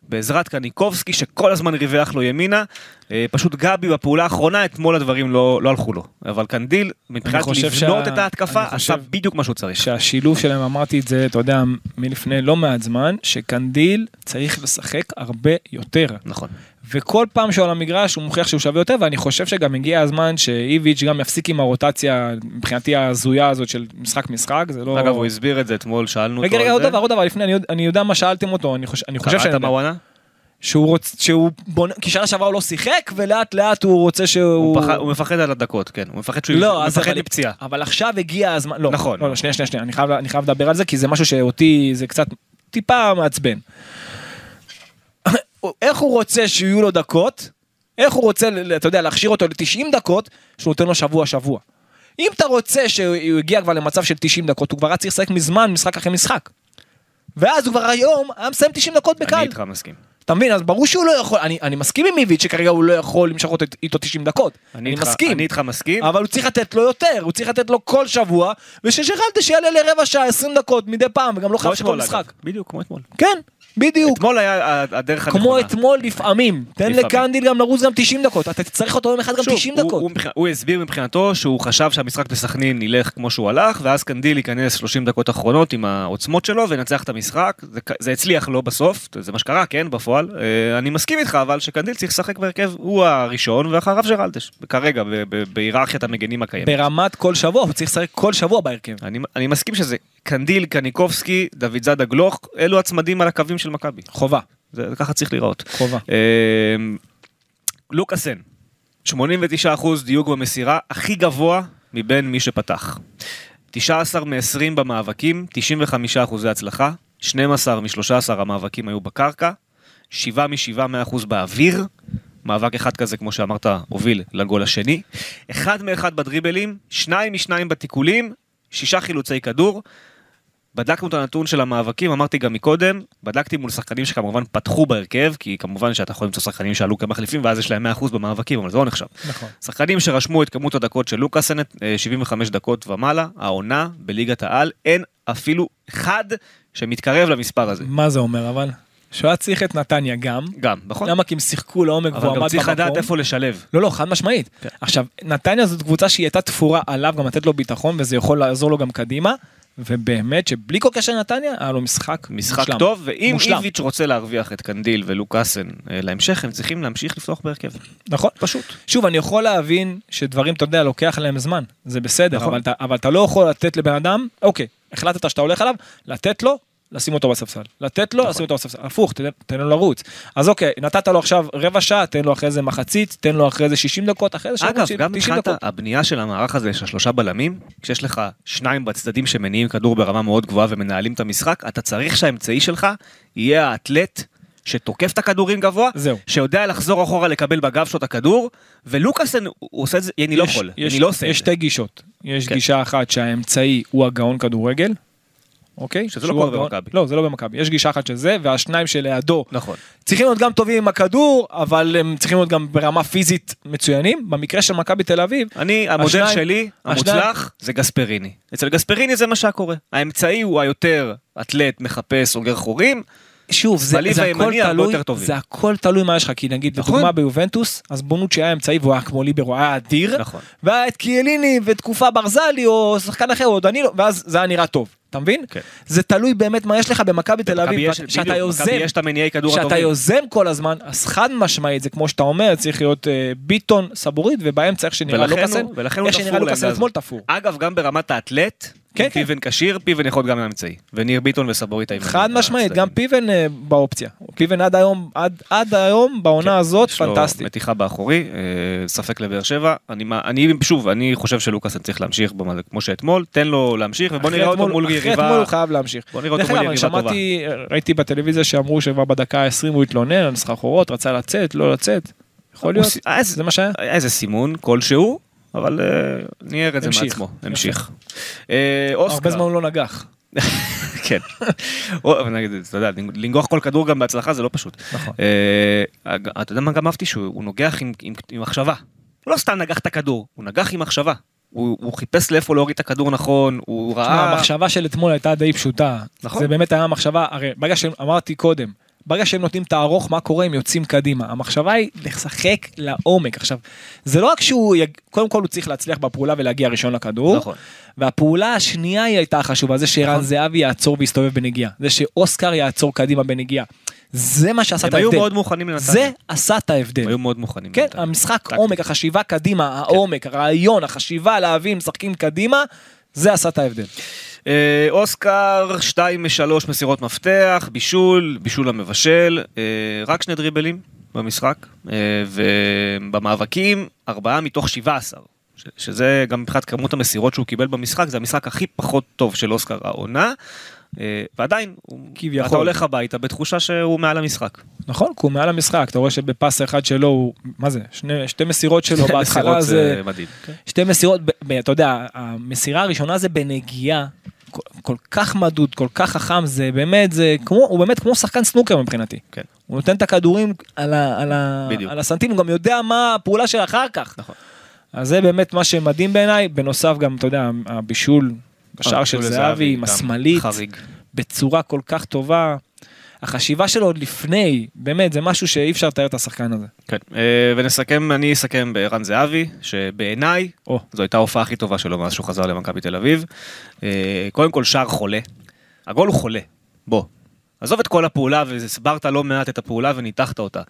בעזרת קניקובסקי שכל הזמן ריווח לו ימינה, אה, פשוט גבי בפעולה האחרונה אתמול הדברים לא, לא הלכו לו, אבל קנדיל מבחינת לבנות שה- את ההתקפה עשה בדיוק מה שהוא צריך. שהשילוב שלהם, אמרתי את זה, אתה יודע, מלפני לא מעט זמן, שקנדיל צריך לשחק הרבה יותר. נכון. וכל פעם שהוא על המגרש הוא מוכיח שהוא שווה יותר, ואני חושב שגם הגיע הזמן שאיביץ' גם יפסיק עם הרוטציה, מבחינתי ההזויה הזאת של משחק משחק, זה לא... אגב, הוא הסביר את זה אתמול, שאלנו אותו רגע, רגע, על עוד זה. דבר, עוד דבר, לפני, אני, יודע- אני יודע מה שאלתם אותו, אני חושב, אני חושב קראת שאני מה הוא ענה? שהוא רוצה, שהוא בונה, כי שנה שעברה הוא לא שיחק, ולאט לאט הוא רוצה שהוא... הוא פחד- הוא מפחד על הדקות, כן. הוא מפחד שהוא לא, הוא אז מפחד מפציעה. אבל עכשיו הגיע הזמן, לא, נכון. לא, לא, שנייה, שנייה, שנייה, אני חייב, אני חייב לדבר על זה, כי זה משהו שאותי, זה קצת, טיפה מעצבן. איך הוא רוצה שיהיו לו דקות, איך הוא רוצה, אתה יודע, להכשיר אותו ל-90 דקות, שהוא נותן לו שבוע שבוע. אם אתה רוצה שהוא יגיע כבר למצב של 90 דקות, הוא כבר היה צריך לשחק מזמן, משחק אחרי משחק. ואז הוא כבר היום היה מסיים 90 דקות אני בקל. איתך מסכים. אתה מבין? אז ברור שהוא לא יכול, אני, אני מסכים עם איביץ' שכרגע הוא לא יכול למשוך איתו 90 דקות. אני, איתך- מסכים. אני איתך מסכים. אבל הוא צריך לתת לו יותר, הוא צריך לתת לו כל שבוע, ושג'רלדה שיעלה לרבע שעה, 20 דקות מדי פעם, וגם לא חייב אתמול, משחק. בדיוק, כמו אתמול. כן, בדיוק. אתמול היה הדרך הנכונה. כמו אתמול לפעמים. תן. לקנדיל גם לרוץ גם 90 דקות, אתה תצטרך אותו יום אחד גם שוב, 90 הוא- דקות. הוא הסביר מבחינתו שהוא חשב שהמשחק בסכנין ילך כמו שהוא הלך, ואז קנדיל ייכנס 30 דקות אחרונות עם העוצמות שלו וינצח את המשחק. זה- הצליח לו בסוף, זה מה שקרה, כן, בפועל. אה, אני מסכים איתך, אבל שקנדיל צריך לשחק בהרכב, הוא הראשון, ואחריו ג'רלדש, כרגע, בהיררכיית המגנים הקיימת. ברמת כל שבוע, הוא צריך לשחק כל שבוע בהרכב. אני מסכים שזה קנדיל, קניקובסקי, דוד זאדה גלוך, אלו הצמדים על הקווים של מכבי. חובה, זה ככה צריך להיראות. חובה. אה, לוקאסן, 89% דיוק במסירה, הכי גבוה מבין מי שפתח. 19 מ-20 במאבקים, 95% הצלחה, 12 מ-13 המאבקים היו בקרקע, 7 מ-7 100% באוויר, מאבק אחד כזה, כמו שאמרת, הוביל לגול השני, 1 מ-1 בדריבלים, 2 מ-2 בתיקולים, 6 חילוצי כדור, בדקנו את הנתון של המאבקים, אמרתי גם מקודם, בדקתי מול שחקנים שכמובן פתחו בהרכב, כי כמובן שאתה יכול למצוא שחקנים שעלו כמחליפים ואז יש להם 100% במאבקים, אבל זה לא נחשב. נכון. שחקנים שרשמו את כמות הדקות של לוקאסן, אה, 75 דקות ומעלה, העונה בליגת העל, אין אפילו אחד שמתקרב למספר הזה. מה זה אומר אבל? שהוא היה צריך את נתניה גם. גם, נכון? למה? כי הם שיחקו לעומק והוא אבל גם עמד צריך לדעת במקום. איפה לשלב. לא, לא, חד משמעית. כן. עכשיו, נתניה זאת קבוצה שהיא הייתה תפורה עליו, גם לתת לו ביטחון, וזה יכול לעזור לו גם קדימה. ובאמת שבלי כל קשר לנתניה, היה לו משחק משחק מושלם. טוב, ואם מושלם. איביץ' רוצה להרוויח את קנדיל ולוקאסן אה, להמשך, הם צריכים להמשיך לפתוח בהרכב. נכון. פשוט. שוב, אני יכול להבין שדברים, אתה יודע, לוקח להם זמן, זה בסדר, נכון. אבל, אתה, אבל אתה לא יכול לתת לבן אדם, אוקיי, החלטת שאתה הולך עליו, לתת לו, לשים אותו בספסל. לתת לו, נכון. לשים אותו בספסל. הפוך, תן, תן לו לרוץ. אז אוקיי, נתת לו עכשיו רבע שעה, תן לו אחרי זה מחצית, תן לו אחרי זה 60 דקות, אחרי זה אגב, שירוץ גם 90 מבחינת דקות. הבנייה של המערך הזה של שלושה בלמים, כשיש לך שניים בצדדים שמניעים כדור ברמה מאוד גבוהה ומנהלים את המשחק, אתה צריך שהאמצעי שלך יהיה האתלט שתוקף את הכדורים גבוה, זהו. שיודע לחזור אחורה לקבל בגב שלו את הכדור, ולוקאסן הוא עושה את זה, אני לא יש- יכול, יש, אני לא עושה את יש זה. שתי גישות. יש כן. גישה אחת שהאמצעי הוא הגאון כדורגל, אוקיי? שזה לא קורה במכבי. לא, זה לא במכבי. יש גישה אחת של זה, והשניים שלידו נכון. צריכים להיות גם טובים עם הכדור, אבל הם צריכים להיות גם ברמה פיזית מצוינים. במקרה של מכבי תל אביב, אני, המודל השניים- שלי, השניים- המוצלח, זה גספריני. אצל גספריני זה מה שהיה קורה. האמצעי הוא היותר אתלט, מחפש, סוגר חורים, שוב, זה, זה הכל תלוי. זה הכל תלוי מה יש לך, כי נגיד, נכון. לדוגמה ביובנטוס, אז בונוצ'י היה אמצעי והוא היה כמו ליברו, היה אדיר, נכון. והיה את קיאליני ותקופה ברזלי או שחקן אחר או דנילו, ואז זה היה נראה טוב, אתה מבין? כן. זה תלוי באמת מה יש לך במכבי תל אביב, שאתה יוזם, במכבי יש את המניעי כדור שאתה. יוזם כל הזמן, אז חד משמעית, זה כמו שאתה אומר, צריך להיות אה, ביטון, סבורית, ובאמצע איך שנראה לוקאסן, איך שנראה לוקאסן אתמול. תפור. אגב, גם ברמת האתלט, כן, כן, כן. פיבן כשיר, פיבן יכול גם עם האמצעי. וניר ביטון וסבורית הימני. חד משמעית. גם פיבן אה, באופציה. פיבן עד היום, עד, עד היום, בעונה הזאת, כן, יש לו פנטסטי. מתיחה באחורי, אה, ספק לבאר שבע. אני, אני, שוב, אני חושב שלוקאסן צריך להמשיך במה- כמו שאתמול, תן לו להמשיך, ובוא נראה אותו מול אחרי אתמול יריבה. הוא חייב להמשיך. בוא נראה אותו מול יריבה טובה. ראיתי בטלוויזיה שאמרו שכבר בדקה ה-20 הוא התלונן על סחרחורות, רצה לצאת, לא לצאת. יכול להיות, אה, זה מה שהיה. היה איזה סימון כלשהו, אבל אה, ניער את זה. מעצמו. המשיך. אה, אוסקר. הרבה זמן הוא לא נגח. כן. אתה יודע, לנגוח כל כדור גם בהצלחה זה לא פשוט. נכון. אה, אתה יודע מה גם אהבתי? שהוא נוגח עם- מחשבה. הוא לא סתם נגח את הכדור, הוא נגח עם מחשבה. הוא הוא חיפש לאיפה להוריד את הכדור נכון, הוא תשמע, ראה... המחשבה של אתמול הייתה די פשוטה. נכון. זה באמת היה מחשבה, הרי ברגע שאמרתי קודם, ברגע שהם נותנים את הארוך, מה קורה? הם יוצאים קדימה. המחשבה היא לשחק לעומק. עכשיו, זה לא רק שהוא, יג... קודם כל הוא צריך להצליח בפעולה ולהגיע ראשון לכדור. נכון. והפעולה השנייה היא הייתה חשובה, זה שערן נכון. זהבי יעצור ויסתובב בנגיעה. זה שאוסקר יעצור קדימה בנגיעה. זה מה שעשה את הם היו ההבדל. מאוד מוכנים לנתניה. זה עשה את ההבדל. היו מאוד מוכנים. כן, לנתניה. המשחק טקטית. עומק, החשיבה קדימה, העומק, הרעיון, החשיבה להבין, משחקים קדימה, זה עשה את ההבדל. אה, אוסקר, 2 מ-3 מסירות מפתח, בישול, בישול המבשל, אה, רק שני דריבלים במשחק, אה, ובמאבקים, 4 מתוך 17. ש- שזה גם מבחינת כמות המסירות שהוא קיבל במשחק, זה המשחק הכי פחות טוב של אוסקר העונה, ועדיין, כביכול. אתה הולך הביתה בתחושה שהוא מעל המשחק. נכון, כי הוא מעל המשחק, אתה רואה שבפס אחד שלו הוא, מה זה, שני, שתי מסירות שלו בהתחלה מסירות זה, מדהים. שתי מסירות, אתה יודע, המסירה הראשונה זה בנגיעה, כל, כך מדוד, כל כך חכם, זה באמת, זה כמו, הוא באמת כמו שחקן סנוקר מבחינתי. כן. הוא נותן את הכדורים על, ה, על, ה, בדיוק. על הסנטים, הוא גם יודע מה הפעולה של אחר כך. נכון. אז זה באמת מה שמדהים בעיניי, בנוסף גם, אתה יודע, הבישול בשער של הבישול זהבי עם השמאלית, חריג. בצורה כל כך טובה. החשיבה שלו עוד לפני, באמת, זה משהו שאי אפשר לתאר את השחקן הזה. כן, אה, ונסכם, אני אסכם בערן זהבי, שבעיניי, או. זו הייתה ההופעה הכי טובה שלו מאז שהוא חזר למכבי תל אביב. אה, קודם כל שער חולה, הגול הוא חולה, בוא. עזוב את כל הפעולה והסברת לא מעט את הפעולה וניתחת אותה.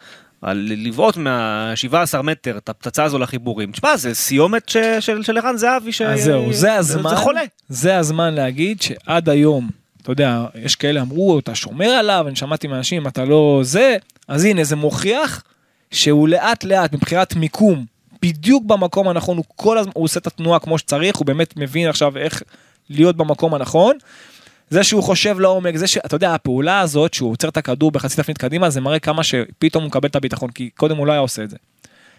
על לבעוט מה-17 מטר את הפצצה הזו לחיבורים. תשמע, זה סיומת ש- של של ערן זהבי, ש... אז זהו, זה הזמן, זה חולה. זה הזמן להגיד שעד היום, אתה יודע, יש כאלה אמרו, אתה שומר עליו, אני שמעתי מאנשים, אתה לא זה, אז הנה, זה מוכיח שהוא לאט לאט, מבחינת מיקום, בדיוק במקום הנכון, הוא כל הזמן, הוא עושה את התנועה כמו שצריך, הוא באמת מבין עכשיו איך להיות במקום הנכון. זה שהוא חושב לעומק, זה שאתה יודע, הפעולה הזאת שהוא עוצר את הכדור בחצי תפנית קדימה, זה מראה כמה שפתאום הוא מקבל את הביטחון, כי קודם הוא לא היה עושה את זה.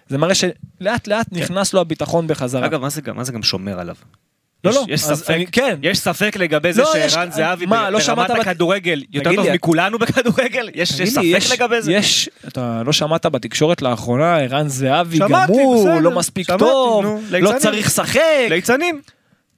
זה מראה שלאט לאט נכנס לו הביטחון בחזרה. אגב, מה זה מה זה גם שומר עליו? לא, יש- לא, יש ספק, אני- כן. יש ספק לגבי זה לא, יש- שערן זהבי מה, לא ברמת הכדורגל יותר טוב מכולנו בכדורגל? יש יש ספק לגבי זה? יש, אתה לא שמעת בתקשורת לאחרונה, ערן זהבי גמור, לא מספיק טוב, לא. צריך לשחק. ליצנים.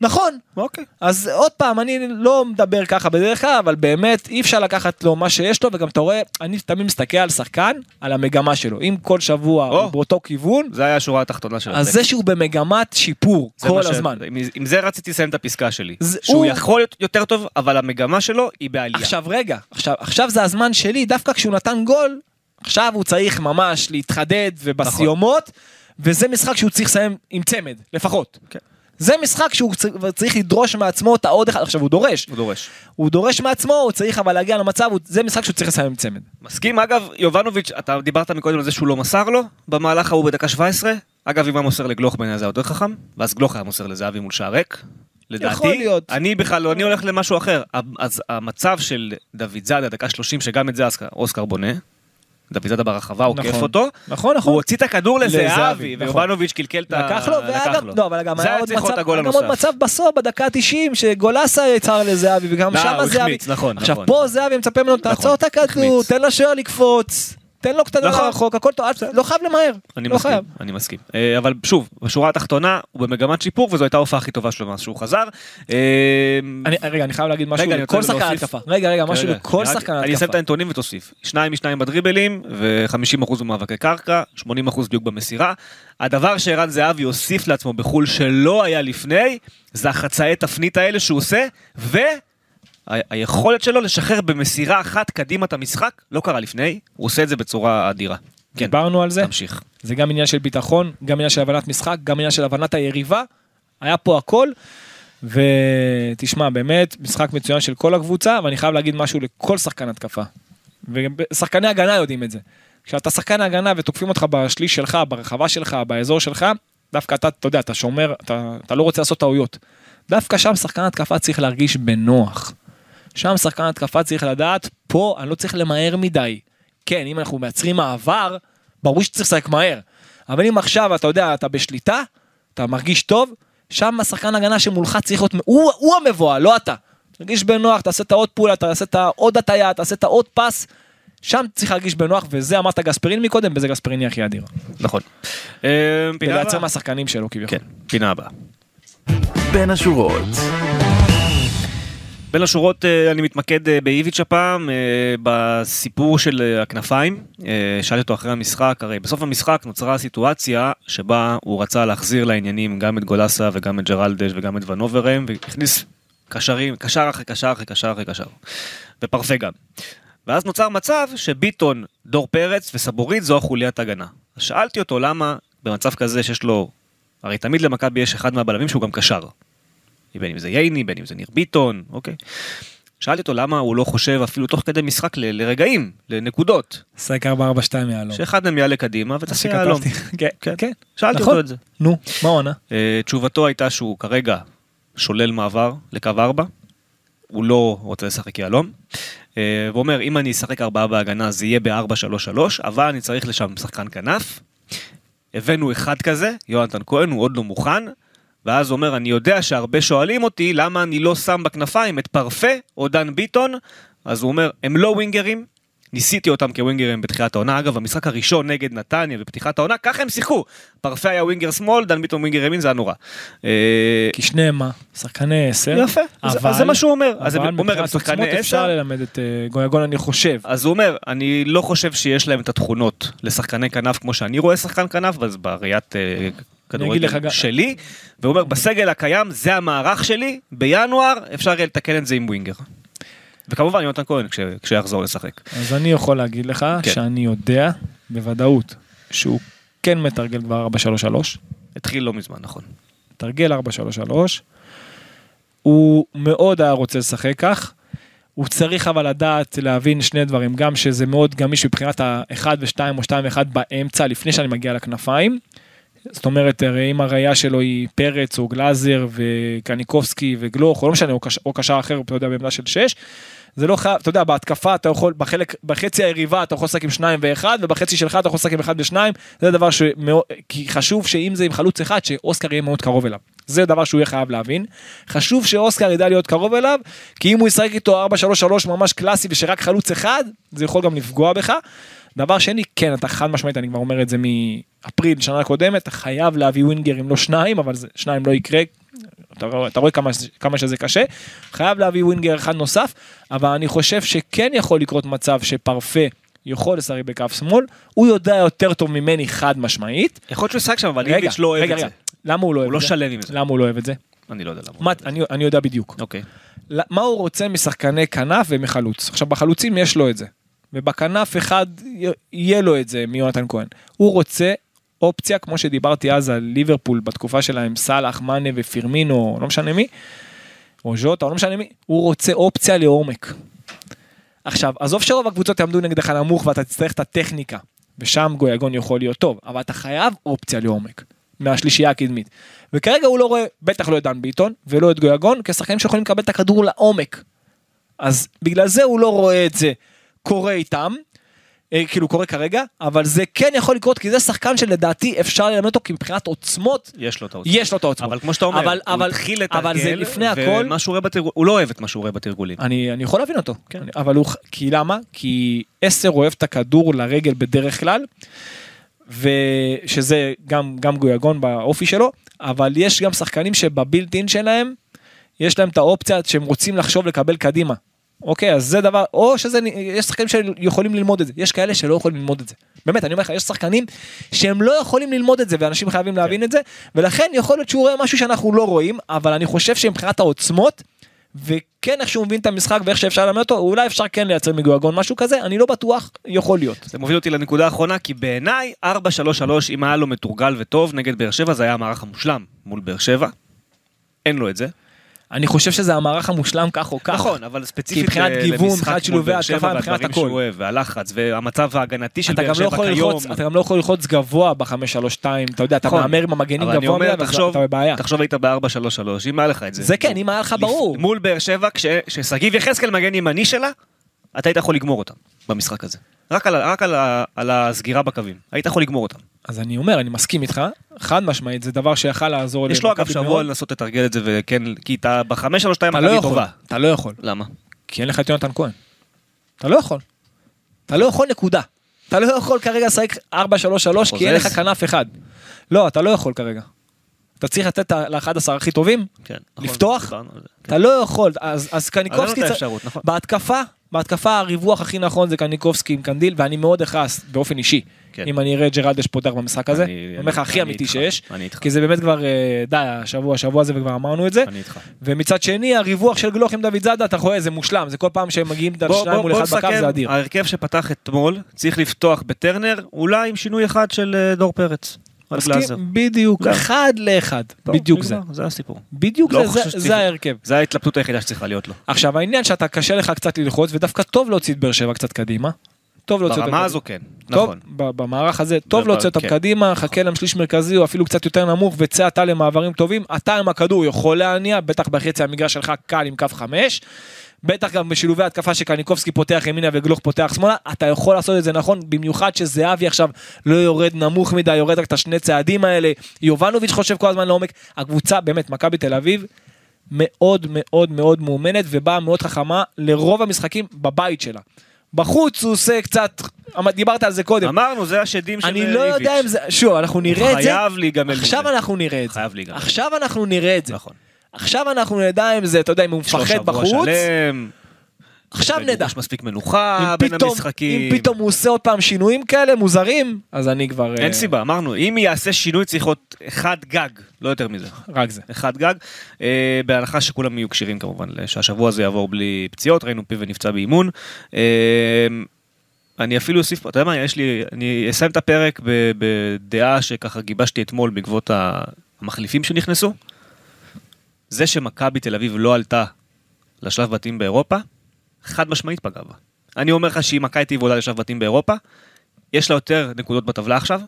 נכון. אוקיי. אז עוד פעם, אני לא מדבר ככה בדרך כלל, אבל באמת אי אפשר לקחת לו מה שיש לו, וגם אתה רואה, אני תמיד מסתכל על שחקן, על המגמה שלו. אם כל שבוע או. הוא באותו כיוון, זה היה השורה התחתונה של אז. זה שהוא במגמת שיפור כל מה ש- הזמן. עם- עם זה רציתי לסיים את הפסקה שלי. זה- שהוא הוא- יכול להיות יותר טוב, אבל המגמה שלו היא בעלייה. עכשיו רגע, עכשיו, עכשיו זה הזמן שלי, דווקא כשהוא נתן גול, עכשיו הוא צריך ממש להתחדד ובסיומות, וזה משחק שהוא צריך לסיים עם צמד, לפחות. כן. זה משחק שהוא צ- צריך לדרוש מעצמו את העוד אחד, עכשיו הוא דורש, הוא דורש. הוא דורש מעצמו, הוא צריך אבל להגיע למצב, הוא- זה משחק שהוא צריך לסיים עם צמד. מסכים אגב, יובנוביץ', אתה דיברת מקודם על זה שהוא לא מסר לו במהלך ההוא בדקה 17. אגב, אם היה מוסר לגלוך בעיניי זה היה יותר חכם, ואז גלוך היה מוסר לזהבי מול שער ריק. לדעתי, יכול להיות. אני בכלל לא, אני הולך למשהו אחר. אז המצב של דוד זאדה, דקה 30, שגם את זה אוסקר בונה, דוד זאדה ברחבה, הוא נכון. כיף אותו, נכון, נכון. הוא הוציא את הכדור לזהבי, נכון. ויובנוביץ' קלקל את ה... לקח לו, ואגב, לא, אבל גם היה עוד מצב, בסוף, בדקה ה-90, שגולסה יצר לזהבי, וגם לא, שם זהבי. נכון, עכשיו נכון. פה זהבי מצפה ממנו, תעצור את הכדור. תן לשוער לקפוץ, תן לו קטנה נכון. רחוק, הכל טוב, לא חייב למהר. אני לא מסכים, חייב. אני מסכים. אה, אבל שוב, בשורה התחתונה, הוא במגמת שיפור, וזו הייתה ההופעה הכי טובה שלו מאז שהוא חזר. אה, אני, רגע, אני חייב להגיד משהו לכל שחקן. התקפה. רגע, רגע, משהו לכל שחקן אני אסיים את התקפה. הנתונים ותוסיף. שניים משניים בדריבלים, ו-50% במאבקי קרקע, 80% דיוק במסירה. הדבר שערן זהבי הוסיף לעצמו בחו"ל שלא היה לפני, זה החצאי תפנית האלה שהוא עושה, והיכולת שלו לשחרר במסירה אחת קדימה את המשחק, לא קרה לפני, הוא עושה את זה בצורה אדירה. כן, דיברנו על זה, תמשיך. זה גם עניין של ביטחון, גם עניין של הבנת משחק, גם עניין של הבנת היריבה. היה פה הכל. ותשמע, באמת, משחק מצוין של כל הקבוצה, ואני חייב להגיד משהו לכל שחקן התקפה. ושחקני הגנה יודעים את זה. כשאתה שחקן הגנה ותוקפים אותך בשליש שלך, ברחבה שלך, באזור שלך, דווקא אתה, אתה יודע, אתה שומר, אתה, אתה לא רוצה לעשות טעויות. דווקא שם שחקן התקפה צריך להרגיש בנוח. שם שחקן התקפה צריך לדעת, פה אני לא צריך למהר מדי. כן, אם אנחנו מייצרים מעבר, ברור שצריך לשחק מהר. אבל אם עכשיו, אתה יודע, אתה בשליטה, אתה מרגיש טוב, שם השחקן הגנה שמולך צריך להיות, הוא, הוא המבואה, לא אתה. תרגיש בנוח, תעשה את העוד פעולה, תעשה את העוד הטיה, תעשה את העוד פס. שם צריך להרגיש בנוח, וזה אמרת גספרין מקודם, וזה גספריני הכי אדיר. נכון. אה, פינה ולייצר הבאה. מהשחקנים שלו כביכול. כן, פינה הבאה. בין השורות. בין השורות אה, אני מתמקד אה, באיביץ' הפעם, אה, בסיפור של הכנפיים. שאלתי אותו אחרי המשחק, הרי בסוף המשחק נוצרה סיטואציה שבה הוא רצה להחזיר לעניינים גם את גולסה וגם את ג'רלדש וגם את ונוברם, והכניס קשרים, קשר אחרי קשר אחרי קשר אחרי קשר. ופרפה גם. ואז נוצר מצב שביטון, דור פרץ וסבורית זו החוליית הגנה. אז שאלתי אותו למה במצב כזה שיש לו, הרי תמיד למכבי יש אחד מהבלמים שהוא גם קשר. בין אם זה ייני, בין אם זה ניר ביטון, אוקיי. שאלתי אותו למה הוא לא חושב אפילו תוך כדי משחק ל- לרגעים, לנקודות, שחק 4-4-2 יעלום. שאחד מהם יעלה קדימה ותעשה יהלום. כן, כן. כן. שאלתי נכון. אותו את זה. נו, מה הוא ענה? אה, תשובתו הייתה שהוא כרגע שולל מעבר לקו 4, הוא לא רוצה לשחק יהלום. אה, ואומר אם אני אשחק ארבעה בהגנה זה יהיה ב-4-3-3, אבל אני צריך לשם שחקן כנף. הבאנו אחד כזה, יונתן כהן, הוא עוד לא מוכן. ואז אומר, אני יודע שהרבה שואלים אותי למה אני לא שם בכנפיים את פרפה או דן ביטון. אז הוא אומר, הם לא ווינגרים, ניסיתי אותם כווינגרים בתחילת העונה. אגב, המשחק הראשון נגד נתניה בפתיחת העונה, ככה הם שיחקו. פרפה היה ווינגר שמאל, דן ביטון ווינגר ימין, זה היה נורא. אה, כי שניהם מה? שחקני 10? יפה, אז- אז זה מה שהוא אומר. אז אבל הוא אומר, הם שחקני עוצמות אפשר עשר. ללמד את אה, גויגון אני חושב. אז הוא אומר, אני לא חושב שיש להם את התכונות לשחקני כנף כמו שאני רואה שחקן כנף, אז בראיית אה, כדורגל שלי, והוא אומר, בסגל הקיים זה המערך שלי, בינואר אפשר יהיה לתקן את זה עם ווינגר. וכמובן יונתן כהן כש- כשיחזור לשחק. אז אני יכול להגיד לך כן. שאני יודע בוודאות שהוא כן מתרגל כבר 433, התחיל לא מזמן, נכון. מתרגל 433, הוא מאוד היה רוצה לשחק כך, הוא צריך אבל לדעת להבין שני דברים, גם שזה מאוד גמיש מבחינת ה-1 ו-2 או 2 ו-1 באמצע, לפני שאני מגיע לכנפיים. זאת אומרת, הרי אם הראייה שלו היא פרץ או גלאזר וקניקובסקי וגלוך, או לא משנה, או, קש, או קשר אחר, אתה יודע, בעמדה של 6, זה לא חייב, אתה יודע, בהתקפה אתה יכול, בחלק, בחצי היריבה אתה יכול לשחק עם 2 ו-1, ובחצי שלך אתה יכול לשחק עם 1 ו-2, זה דבר שמאוד, כי חשוב שאם זה עם חלוץ אחד, שאוסקר יהיה מאוד קרוב אליו. זה דבר שהוא יהיה חייב להבין. חשוב שאוסקר ידע להיות קרוב אליו, כי אם הוא ישחק איתו 4-3-3 ממש קלאסי ושרק חלוץ אחד, זה יכול גם לפגוע בך. דבר שני, כן, אתה חד משמעית, אני כבר אומר את זה מאפריל שנה קודמת, אתה חייב להביא ווינגר אם לא שניים, אבל זה, שניים לא יקרה. אתה רואה, אתה רואה כמה, כמה שזה קשה, חייב להביא ווינגר אחד נוסף, אבל אני חושב שכן יכול לקרות מצב שפרפה יכול לשחק בכף שמאל, הוא יודע יותר טוב ממני חד משמעית. יכול להיות שהוא ישחק שם, אבל איביץ' לא אוהב רגע, את זה. רגע, למה הוא לא אוהב הוא לא את זה? שלם עם זה. למה הוא לא אוהב את זה? אני לא יודע למה. מה, אני, אני יודע בדיוק. אוקיי. מה הוא רוצה משחקני כנף ומחלוץ. עכשיו בחלוצים יש לו את זה. ובכנף אחד יהיה לו את זה מיונתן כהן. הוא רוצה אופציה כמו שדיברתי אז על ליברפול בתקופה שלה עם סאלח, מאנה ופירמינו, לא משנה מי, או ז'וטה, לא משנה מי, הוא רוצה אופציה לעומק. עכשיו, עזוב שרוב הקבוצות יעמדו נגדך נמוך ואתה תצטרך את הטכניקה, ושם גויגון יכול להיות טוב, אבל אתה חייב אופציה לעומק, מהשלישייה הקדמית. וכרגע הוא לא רואה, בטח לא את דן ביטון, ולא את גויגון, כשחקנים שיכולים לקבל את הכדור לעומק. אז בגלל זה הוא לא רואה את זה קורה איתם, כאילו קורה כרגע, אבל זה כן יכול לקרות, כי זה שחקן שלדעתי אפשר ללמד אותו, כי מבחינת עוצמות, יש לו את העוצמה. יש לו את העוצמות. אבל כמו שאתה אומר, אבל- הוא אבל- התחיל אבל זה לתרגל, לפני הכל- ומה שהוא רואה בתרגול, הוא לא אוהב את מה שהוא רואה בתרגולים. אני, אני יכול להבין אותו, כן. אני- אבל הוא, כי למה? כי עשר אוהב את הכדור לרגל בדרך כלל, ושזה גם, גם גויגון באופי שלו, אבל יש גם שחקנים שבבילט אין שלהם, יש להם את האופציה שהם רוצים לחשוב לקבל קדימה. אוקיי, אז זה דבר, או שזה, יש שחקנים שיכולים ללמוד את זה, יש כאלה שלא יכולים ללמוד את זה. באמת, אני אומר לך, יש שחקנים שהם לא יכולים ללמוד את זה, ואנשים חייבים להבין את זה, ולכן יכול להיות שהוא רואה משהו שאנחנו לא רואים, אבל אני חושב שמבחינת העוצמות, וכן איך שהוא מבין את המשחק ואיך שאפשר ללמד אותו, אולי אפשר כן לייצר מגויגון משהו כזה, אני לא בטוח, יכול להיות. זה מוביל אותי לנקודה האחרונה, כי בעיניי 4-3-3, אם היה לו מתורגל וטוב נגד באר שבע, זה היה המערך המושלם מול באר שבע. אין לו את זה. אני חושב שזה המערך המושלם כך או כך. נכון, אבל ספציפית מבחינת גיוון, למשחק מבחינת מול שילובי באר שבע התקפה, מבחינת הכל. והלחץ, והמצב ההגנתי של באר לא שבע כיום. אתה גם לא יכול ללחוץ גבוה ב-5-3-2, אתה יודע, אתה נכון. מהמר עם המגנים גבוה מדי, אתה בבעיה. תחשוב היית ב-4-3-3, אם היה לך את זה. זה כן, אם היה לך ברור. מול באר שבע, כש- כששגיב יחזקאל מגן ימני שלה, אתה היית יכול לגמור אותם במשחק הזה. רק על רק על על הסגירה בקווים. היית יכול לגמור אותם. אז אני אומר, אני מסכים איתך, חד משמעית, זה דבר שיכל לעזור יש לו אגב שבוע. לנסות לתרגל את זה, וכן, כי אתה בחמש שלוש שתיים אתה לא מכבי טובה. אתה לא יכול, למה? כי אין לך את יונתן כהן. אתה לא יכול. אתה לא יכול נקודה. אתה לא יכול כרגע לשחק 4-3-3 כי אין לך? כנף אחד. לא, אתה לא יכול כרגע. אתה צריך לתת ל-11 הכי טובים, כן. נכון, לפתוח? זה. אתה לא יכול, אז, אז אז קניקובסקי, צריך- האפשרות, נכון. בהתקפה, בהתקפה הריווח הכי נכון זה קניקובסקי עם קנדיל, ואני מאוד אכעס באופן אישי, כן. אם אני אראה את ג'רלדש פותח במשחק הזה, אני- אומר לך הכי אמיתי איתך, שיש. כי זה באמת כבר, אה, די, השבוע, השבוע הזה וכבר אמרנו את זה. ומצד שני הריווח של גלוך עם דוד זאדה, אתה רואה, זה מושלם, זה כל פעם שהם מגיעים בוא, השניים בוא, מול אחד בקו זה אדיר. ההרכב שפתח אתמול צריך לפתוח בטרנר, אולי עם שינוי אחד של אה, דור פרץ. גלאזר. בדיוק. אחד לאחד, בדיוק זה, זה הסיפור. בדיוק לא זה, ההרכב. זה ההתלבטות היחידה שצריכה להיות לו. עכשיו העניין שאתה קשה לך קצת ללחוץ, ודווקא טוב להוציא את באר שבע קצת קדימה. טוב להוציא אותם ברמה. הזו כן, נכון. במערך הזה, טוב להוציא אותם כן. קדימה, חכה להם שליש מרכזי או אפילו קצת יותר נמוך וצא אתה למעברים טובים, אתה עם הכדור יכול להניע, בטח בחצי המגרש שלך קל עם קו חמש, בטח גם בשילובי התקפה שקניקובסקי פותח ימינה וגלוך פותח שמאלה, אתה יכול לעשות את זה נכון, במיוחד שזהבי עכשיו לא יורד נמוך מדי, יורד רק את השני צעדים האלה, יובנוביץ' חושב כל הזמן לעומק, הקבוצה באמת, מכבי תל אביב, מאוד מאוד מאוד מאומנת ובאה מאוד חכמה לרוב המשחקים בבית שלה. בחוץ הוא עושה קצת, דיברת על זה קודם, אמרנו, זה השדים של אני איביץ'. לא יודע אם זה, שוב, אנחנו נראה את זה, חייב להיגמל עכשיו. אנחנו נראה את זה, חייב להיגמל. עכשיו אנחנו נראה את זה, נכון. עכשיו אנחנו נדע אם זה, אתה יודע, אם הוא מפחד בחוץ, שלם. עכשיו נדע. יש מספיק מנוחה בין פתאום, המשחקים. אם פתאום הוא עושה עוד פעם שינויים כאלה מוזרים, אז אני כבר... אין אה, סיבה, אמרנו, אם יעשה שינוי צריך להיות אחד גג, לא יותר מזה. רק זה. אחד גג, אה, בהנחה שכולם יהיו כשירים כמובן, שהשבוע הזה יעבור בלי פציעות, ראינו פיבן נפצע באימון. אה, אני אפילו אוסיף פה, אתה יודע מה, יש לי, אני אסיים את הפרק בדעה שככה גיבשתי אתמול בעקבות המחליפים שנכנסו. זה שמכבי תל אביב לא עלתה לשלב בתים באירופה, חד משמעית פגע בה. אני אומר לך שאם מכבי תל אביב עולה לשלב בתים באירופה, יש לה יותר נקודות בטבלה עכשיו.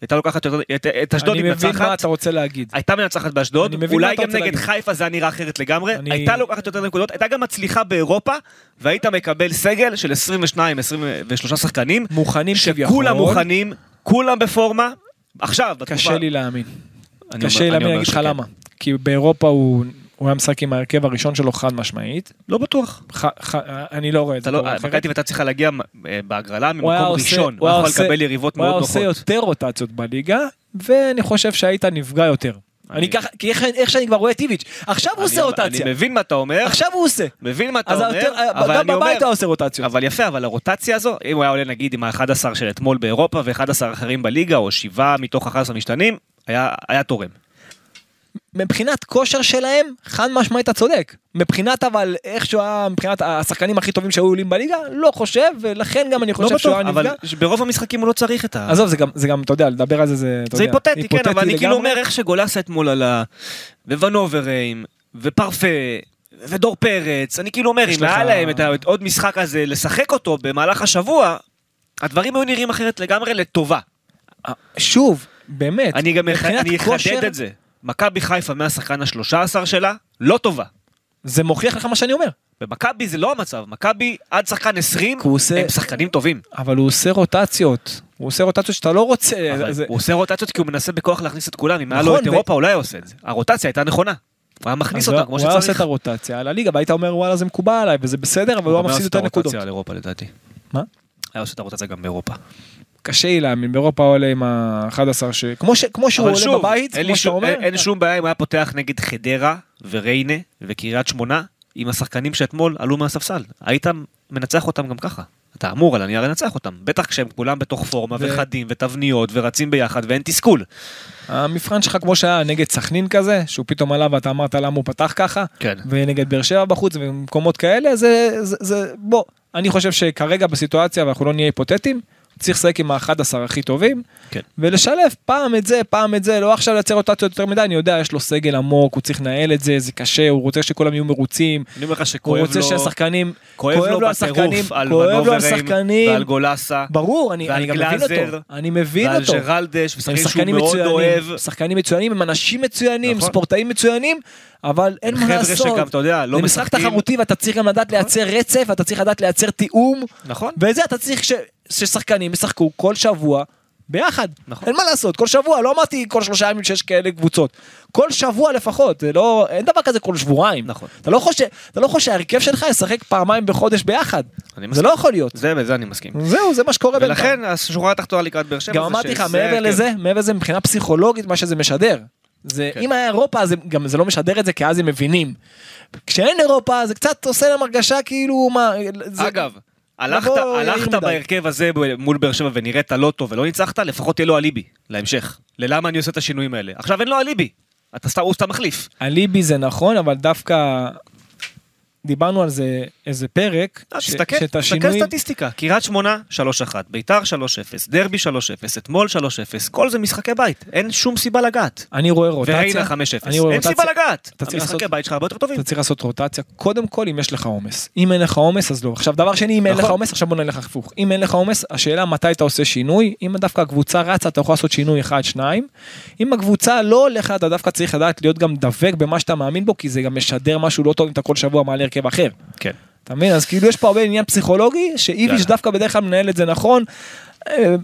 הייתה לוקחת יותר, את- את אשדוד אני היא מבין מה מנצחת, אתה רוצה להגיד. הייתה מנצחת באשדוד, אני אולי גם נגד להגיד. חיפה זה היה נראה אחרת לגמרי, אני- הייתה לוקחת יותר נקודות, הייתה גם מצליחה באירופה, והיית מקבל סגל של 22, 23 שחקנים, מוכנים כביכול. שכולם מוכנים, כולם בפורמה, עכשיו, בתקופה... קשה לי להאמין. אני קשה לי להאמין, אני אגיד לך. למה. כי באירופה הוא הוא היה משחק עם ההרכב הראשון שלו חד משמעית. לא בטוח. ח- ח- אני לא רואה את זה אתה לא, מכבי הייתה צריכה להגיע אה, בהגרלה הוא ממקום ראשון, הוא הוא היה יכול לקבל יריבות הוא היה מאוד עושה נוחות. יותר רוטציות בליגה, ואני חושב שהיית נפגע יותר. אני ככה, כי איך- איך שאני כבר רואה את איביץ', עכשיו הוא עושה רוטציה. אני מבין מה אתה אומר, עכשיו הוא עושה. מבין מה אתה אומר, אבל גם אני אומר, בבית אתה עושה רוטציות. אבל יפה, אבל הרוטציה הזו, אם הוא היה עולה נגיד עם ה-11 של אתמול באירופה ו-11 אחרים בליגה, או שבעה מתוך 11 משתנים, היה היה תורם. מבחינת כושר שלהם, חד משמעית אתה צודק. מבחינת אבל איך שהוא היה, מבחינת השחקנים הכי טובים שהיו עולים בליגה, לא חושב, ולכן גם אני לא חושב שהוא בטוח, היה אבל נפגע. ברוב המשחקים הוא לא צריך את ה... עזוב, זה גם, זה גם, אתה יודע, לדבר על זה, זה, זה יודע, היפותטי, כן, אבל אני כאילו. אומר איך שגולסה אתמול עלה, וונוברים, ופרפה, ודור פרץ, אני כאילו אומר, אם היה להם את ה- את עוד משחק הזה, לשחק אותו במהלך השבוע, הדברים היו נראים אחרת לגמרי לטובה. שוב, באמת, אני גם אחדד את זה. מכבי חיפה מהשחקן השלושה עשר שלה, לא טובה. זה מוכיח לך מה שאני אומר. במכבי זה לא המצב, מכבי עד שחקן 20 כי הוא עושה- הם שחקנים טובים. אבל הוא עושה רוטציות. הוא עושה רוטציות שאתה לא רוצה. אבל זה- הוא עושה רוטציות כי הוא מנסה בכוח להכניס את כולם, אם היה לו נכון, את ו- אירופה אולי היה עושה את זה. הרוטציה הייתה נכונה. הוא היה מכניס אותה הוא- כמו הוא היה עושה שצריך. את הרוטציה על הליגה, והיית אומר וואלה זה מקובל עליי וזה בסדר, אבל הוא היה גם היה מפסיד עושה את יותר נקודות. הרוטציה על אירופה לדעתי. מה? היה עושה את הרוטציה גם באירופה. קשה לי להאמין, באירופה עולה עם ה-11 ש... כמו ש- כמו שהוא עולה שוב, בבית, כמו שאתה אומר. אין- אין שום בעיה אם היה פותח נגד חדרה וריינה וקריית שמונה עם השחקנים שאתמול עלו מהספסל. היית מנצח אותם גם ככה. אתה אמור על הנייר לנצח אותם. בטח כשהם כולם בתוך פורמה ו- וחדים ותבניות ורצים ביחד ואין תסכול. המבחן שלך כמו שהיה נגד סכנין כזה, שהוא פתאום עלה ואתה אמרת למה הוא פתח ככה, כן. ונגד באר שבע בחוץ ומקומות כאלה, זה, זה, זה, בוא, אני חושב שכרגע בסיטואציה, ואנחנו לא נהיה היפותטיים, צריך לשחק עם ה-11 הכי טובים, כן. ולשלב פעם את זה, פעם את זה, לא עכשיו לייצר רוטציות יותר מדי, אני יודע, יש לו סגל עמוק, הוא צריך לנהל את זה, זה קשה, הוא רוצה שכולם יהיו מרוצים, אני אומר לך הוא שכואב רוצה לו, שהשחקנים, כואב לו בטירוף על כואב ונוברים ועל גולסה ברור, אני, ועל אני גם מבין אותו, אני מבין ועל אותו. ג'רלדש, הם ושחקנים שהוא מאוד אוהב. מצוינים, שחקנים מצוינים, הם אנשים מצוינים, נכון. ספורטאים מצוינים, אבל אין מה חבר'ה לעשות. שגם, אתה יודע, לא זה משחק. תחרותי ואתה צריך גם לדעת לייצר רצף, אתה צריך לדעת לייצר תיאום, נכון. ואת זה אתה צריך ש- ששחקנים ישחקו כל שבוע ביחד. נכון. אין מה לעשות, כל שבוע, לא אמרתי כל שלושה ימים שיש כאלה קבוצות. כל שבוע לפחות, זה לא, אין דבר כזה כל שבועיים. נכון. אתה לא חושב, אתה לא חושב שההרכב שלך ישחק פעמיים בחודש ביחד. זה. לא יכול להיות. זה בזה אני מסכים. זהו, זה מה שקורה בינתיים. ולכן השורה התחתונה לקראת באר שבע גם זה אמרתי לך, מעבר ההרכב. לזה, מעבר לזה מבחינה פסיכולוגית, מה שזה משדר. זה, כן. אם היה אירופה, אז הם- גם זה לא משדר את זה, כי אז הם מבינים. כשאין אירופה, זה קצת עושה להם הרגשה כאילו, מה... זה, אגב, הלכת, לבוא הלכת. בהרכב הזה מול באר שבע ונראית לא טוב ולא ניצחת, לפחות יהיה לו אליבי להמשך. ללמה אני עושה את השינויים האלה? עכשיו אין לו אליבי. אתה סתם, הוא סתם מחליף. אליבי זה נכון, אבל דווקא דיברנו על זה איזה פרק, אה, תסתכל, תסתכל סטטיסטיקה. קריית שמונה, 3-1, ביתר 3-0, דרבי 3-0, אתמול 3-0, כל זה משחקי בית. אין שום סיבה לגעת. אני רואה רוטציה, וריינה 5-0. אני רואה אין סיבה לגעת. המשחקי בית שלך הרבה יותר טובים. אתה צריך לעשות רוטציה, קודם כל אם יש לך עומס. אם אין לך עומס אז לא. עכשיו דבר שני, אם אין לך נכון. עומס, עכשיו בוא נלך הפוך. אם אין לך עומס, השאלה מתי אתה עושה שינוי. אם דווקא הקבוצה רצה, אתה יכול לעשות שינוי אחד, שניים. אם הקבוצה לא הולכת, אתה דווקא צריך לדעת להיות גם דבק במה שאתה מאמין בו, כי זה גם משדר משהו לא טוב אם אתה כל שבוע מעלה הרכב אחר. כן. אתה מבין? אז כאילו יש פה הרבה עניין פסיכולוגי, שאיביש. דווקא בדרך כלל מנהל את זה נכון. אה,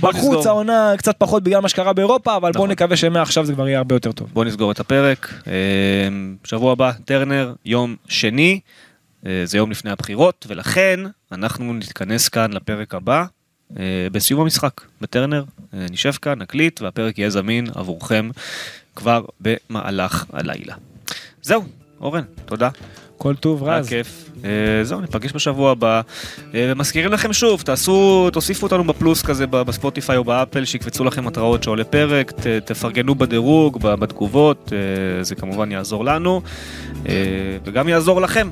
בחוץ. העונה קצת פחות בגלל מה שקרה באירופה, אבל בואו נכון. נקווה שמעכשיו זה כבר יהיה הרבה יותר טוב. בוא נסגור את הפרק. אה, שבוע הבא, טרנר, יום שני, אה, זה יום לפני הבחירות, ולכן אנחנו נתכנס כאן לפרק הבא בסיום המשחק בטרנר. נשב כאן, נקליט, והפרק יהיה זמין עבורכם כבר במהלך הלילה. זהו, אורן, תודה. כל טוב היה רז. כיף. אה, זהו, ניפגש בשבוע הבא. אה, ומזכירים לכם שוב, תעשו, תוסיפו אותנו בפלוס כזה בספוטיפיי או באפל, שיקפצו לכם התראות שעולה פרק, ת, תפרגנו בדירוג, בתגובות, אה, זה כמובן יעזור לנו, וגם יעזור לכם.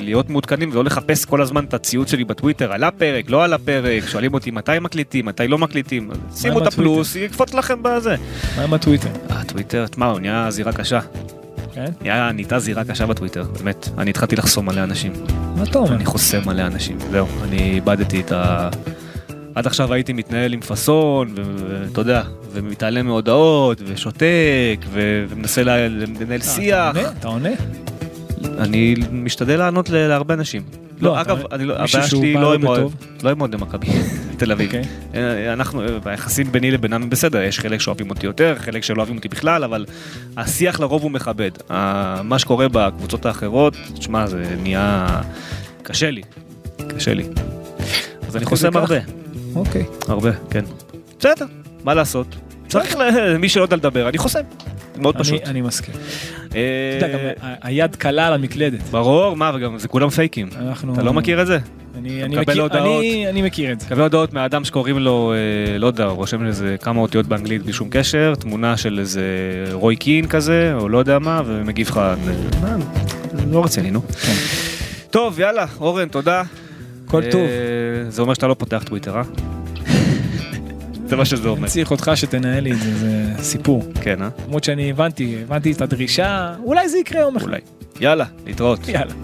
להיות מעודכנים ולא לחפש כל הזמן את הציוץ שלי בטוויטר, עלה פרק, לא עלה פרק, שואלים אותי מתי מקליטים, מתי לא מקליטים, שימו את הפלוס, יקפוץ לכם בזה. מה עם הטוויטר? הטוויטר, תשמע, הוא נהיה זירה קשה, כן? נהיה, נהייתה זירה קשה בטוויטר, באמת, אני התחלתי לחסום מלא אנשים. מה אתה אומר? אני חוסם מלא אנשים, זהו, אני איבדתי את ה... עד עכשיו הייתי מתנהל עם פאסון, ואתה יודע, ומתעלם מהודעות, ושותק, ו- ומנסה לנהל שיח. אתה עונה? אתה עונה? אני משתדל לענות להרבה אנשים. לא, לא, אגב, לא- הבעיה שלי לא עם. אוהד, לא עם אוהדי מכבי תל אביב. אוקיי. אה, אנחנו, אה, היחסים ביני לבינם בסדר, יש חלק שאוהבים אותי יותר, חלק שלא אוהבים אותי בכלל, אבל השיח לרוב הוא מכבד. ה- מה שקורה בקבוצות האחרות, תשמע, זה נהיה... קשה לי, קשה לי. אז אני חוסם. הרבה, אוקיי. הרבה, כן. בסדר, מה לעשות? צריך ל... מי שלא יודע לדבר, אני חוסם. מאוד פשוט. אני מסכים. אה, אתה יודע, גם היד קלה על המקלדת. ברור, מה, וגם זה כולם פייקים. אנחנו... אתה לא מכיר את זה? אני אני מקבל מכיר- הודעות. אני- אני מכיר את זה. מקבל הודעות מהאדם שקוראים לו, אה, לא יודע, הוא רושם איזה כמה אותיות באנגלית בלי שום קשר, תמונה של איזה רוי קין כזה, או לא יודע מה, ומגיב לך, אה, לא רציני, נו. כן. טוב, יאללה, אורן, תודה. כל אה, טוב. זה אומר שאתה לא פותח טוויטר, אה? זה מה שזה אומר. צריך אותך שתנהל לי את זה, זה סיפור. כן, אה? למרות שאני הבנתי, הבנתי את הדרישה, אולי זה יקרה יום אחד. אולי. יאללה, להתראות. יאללה.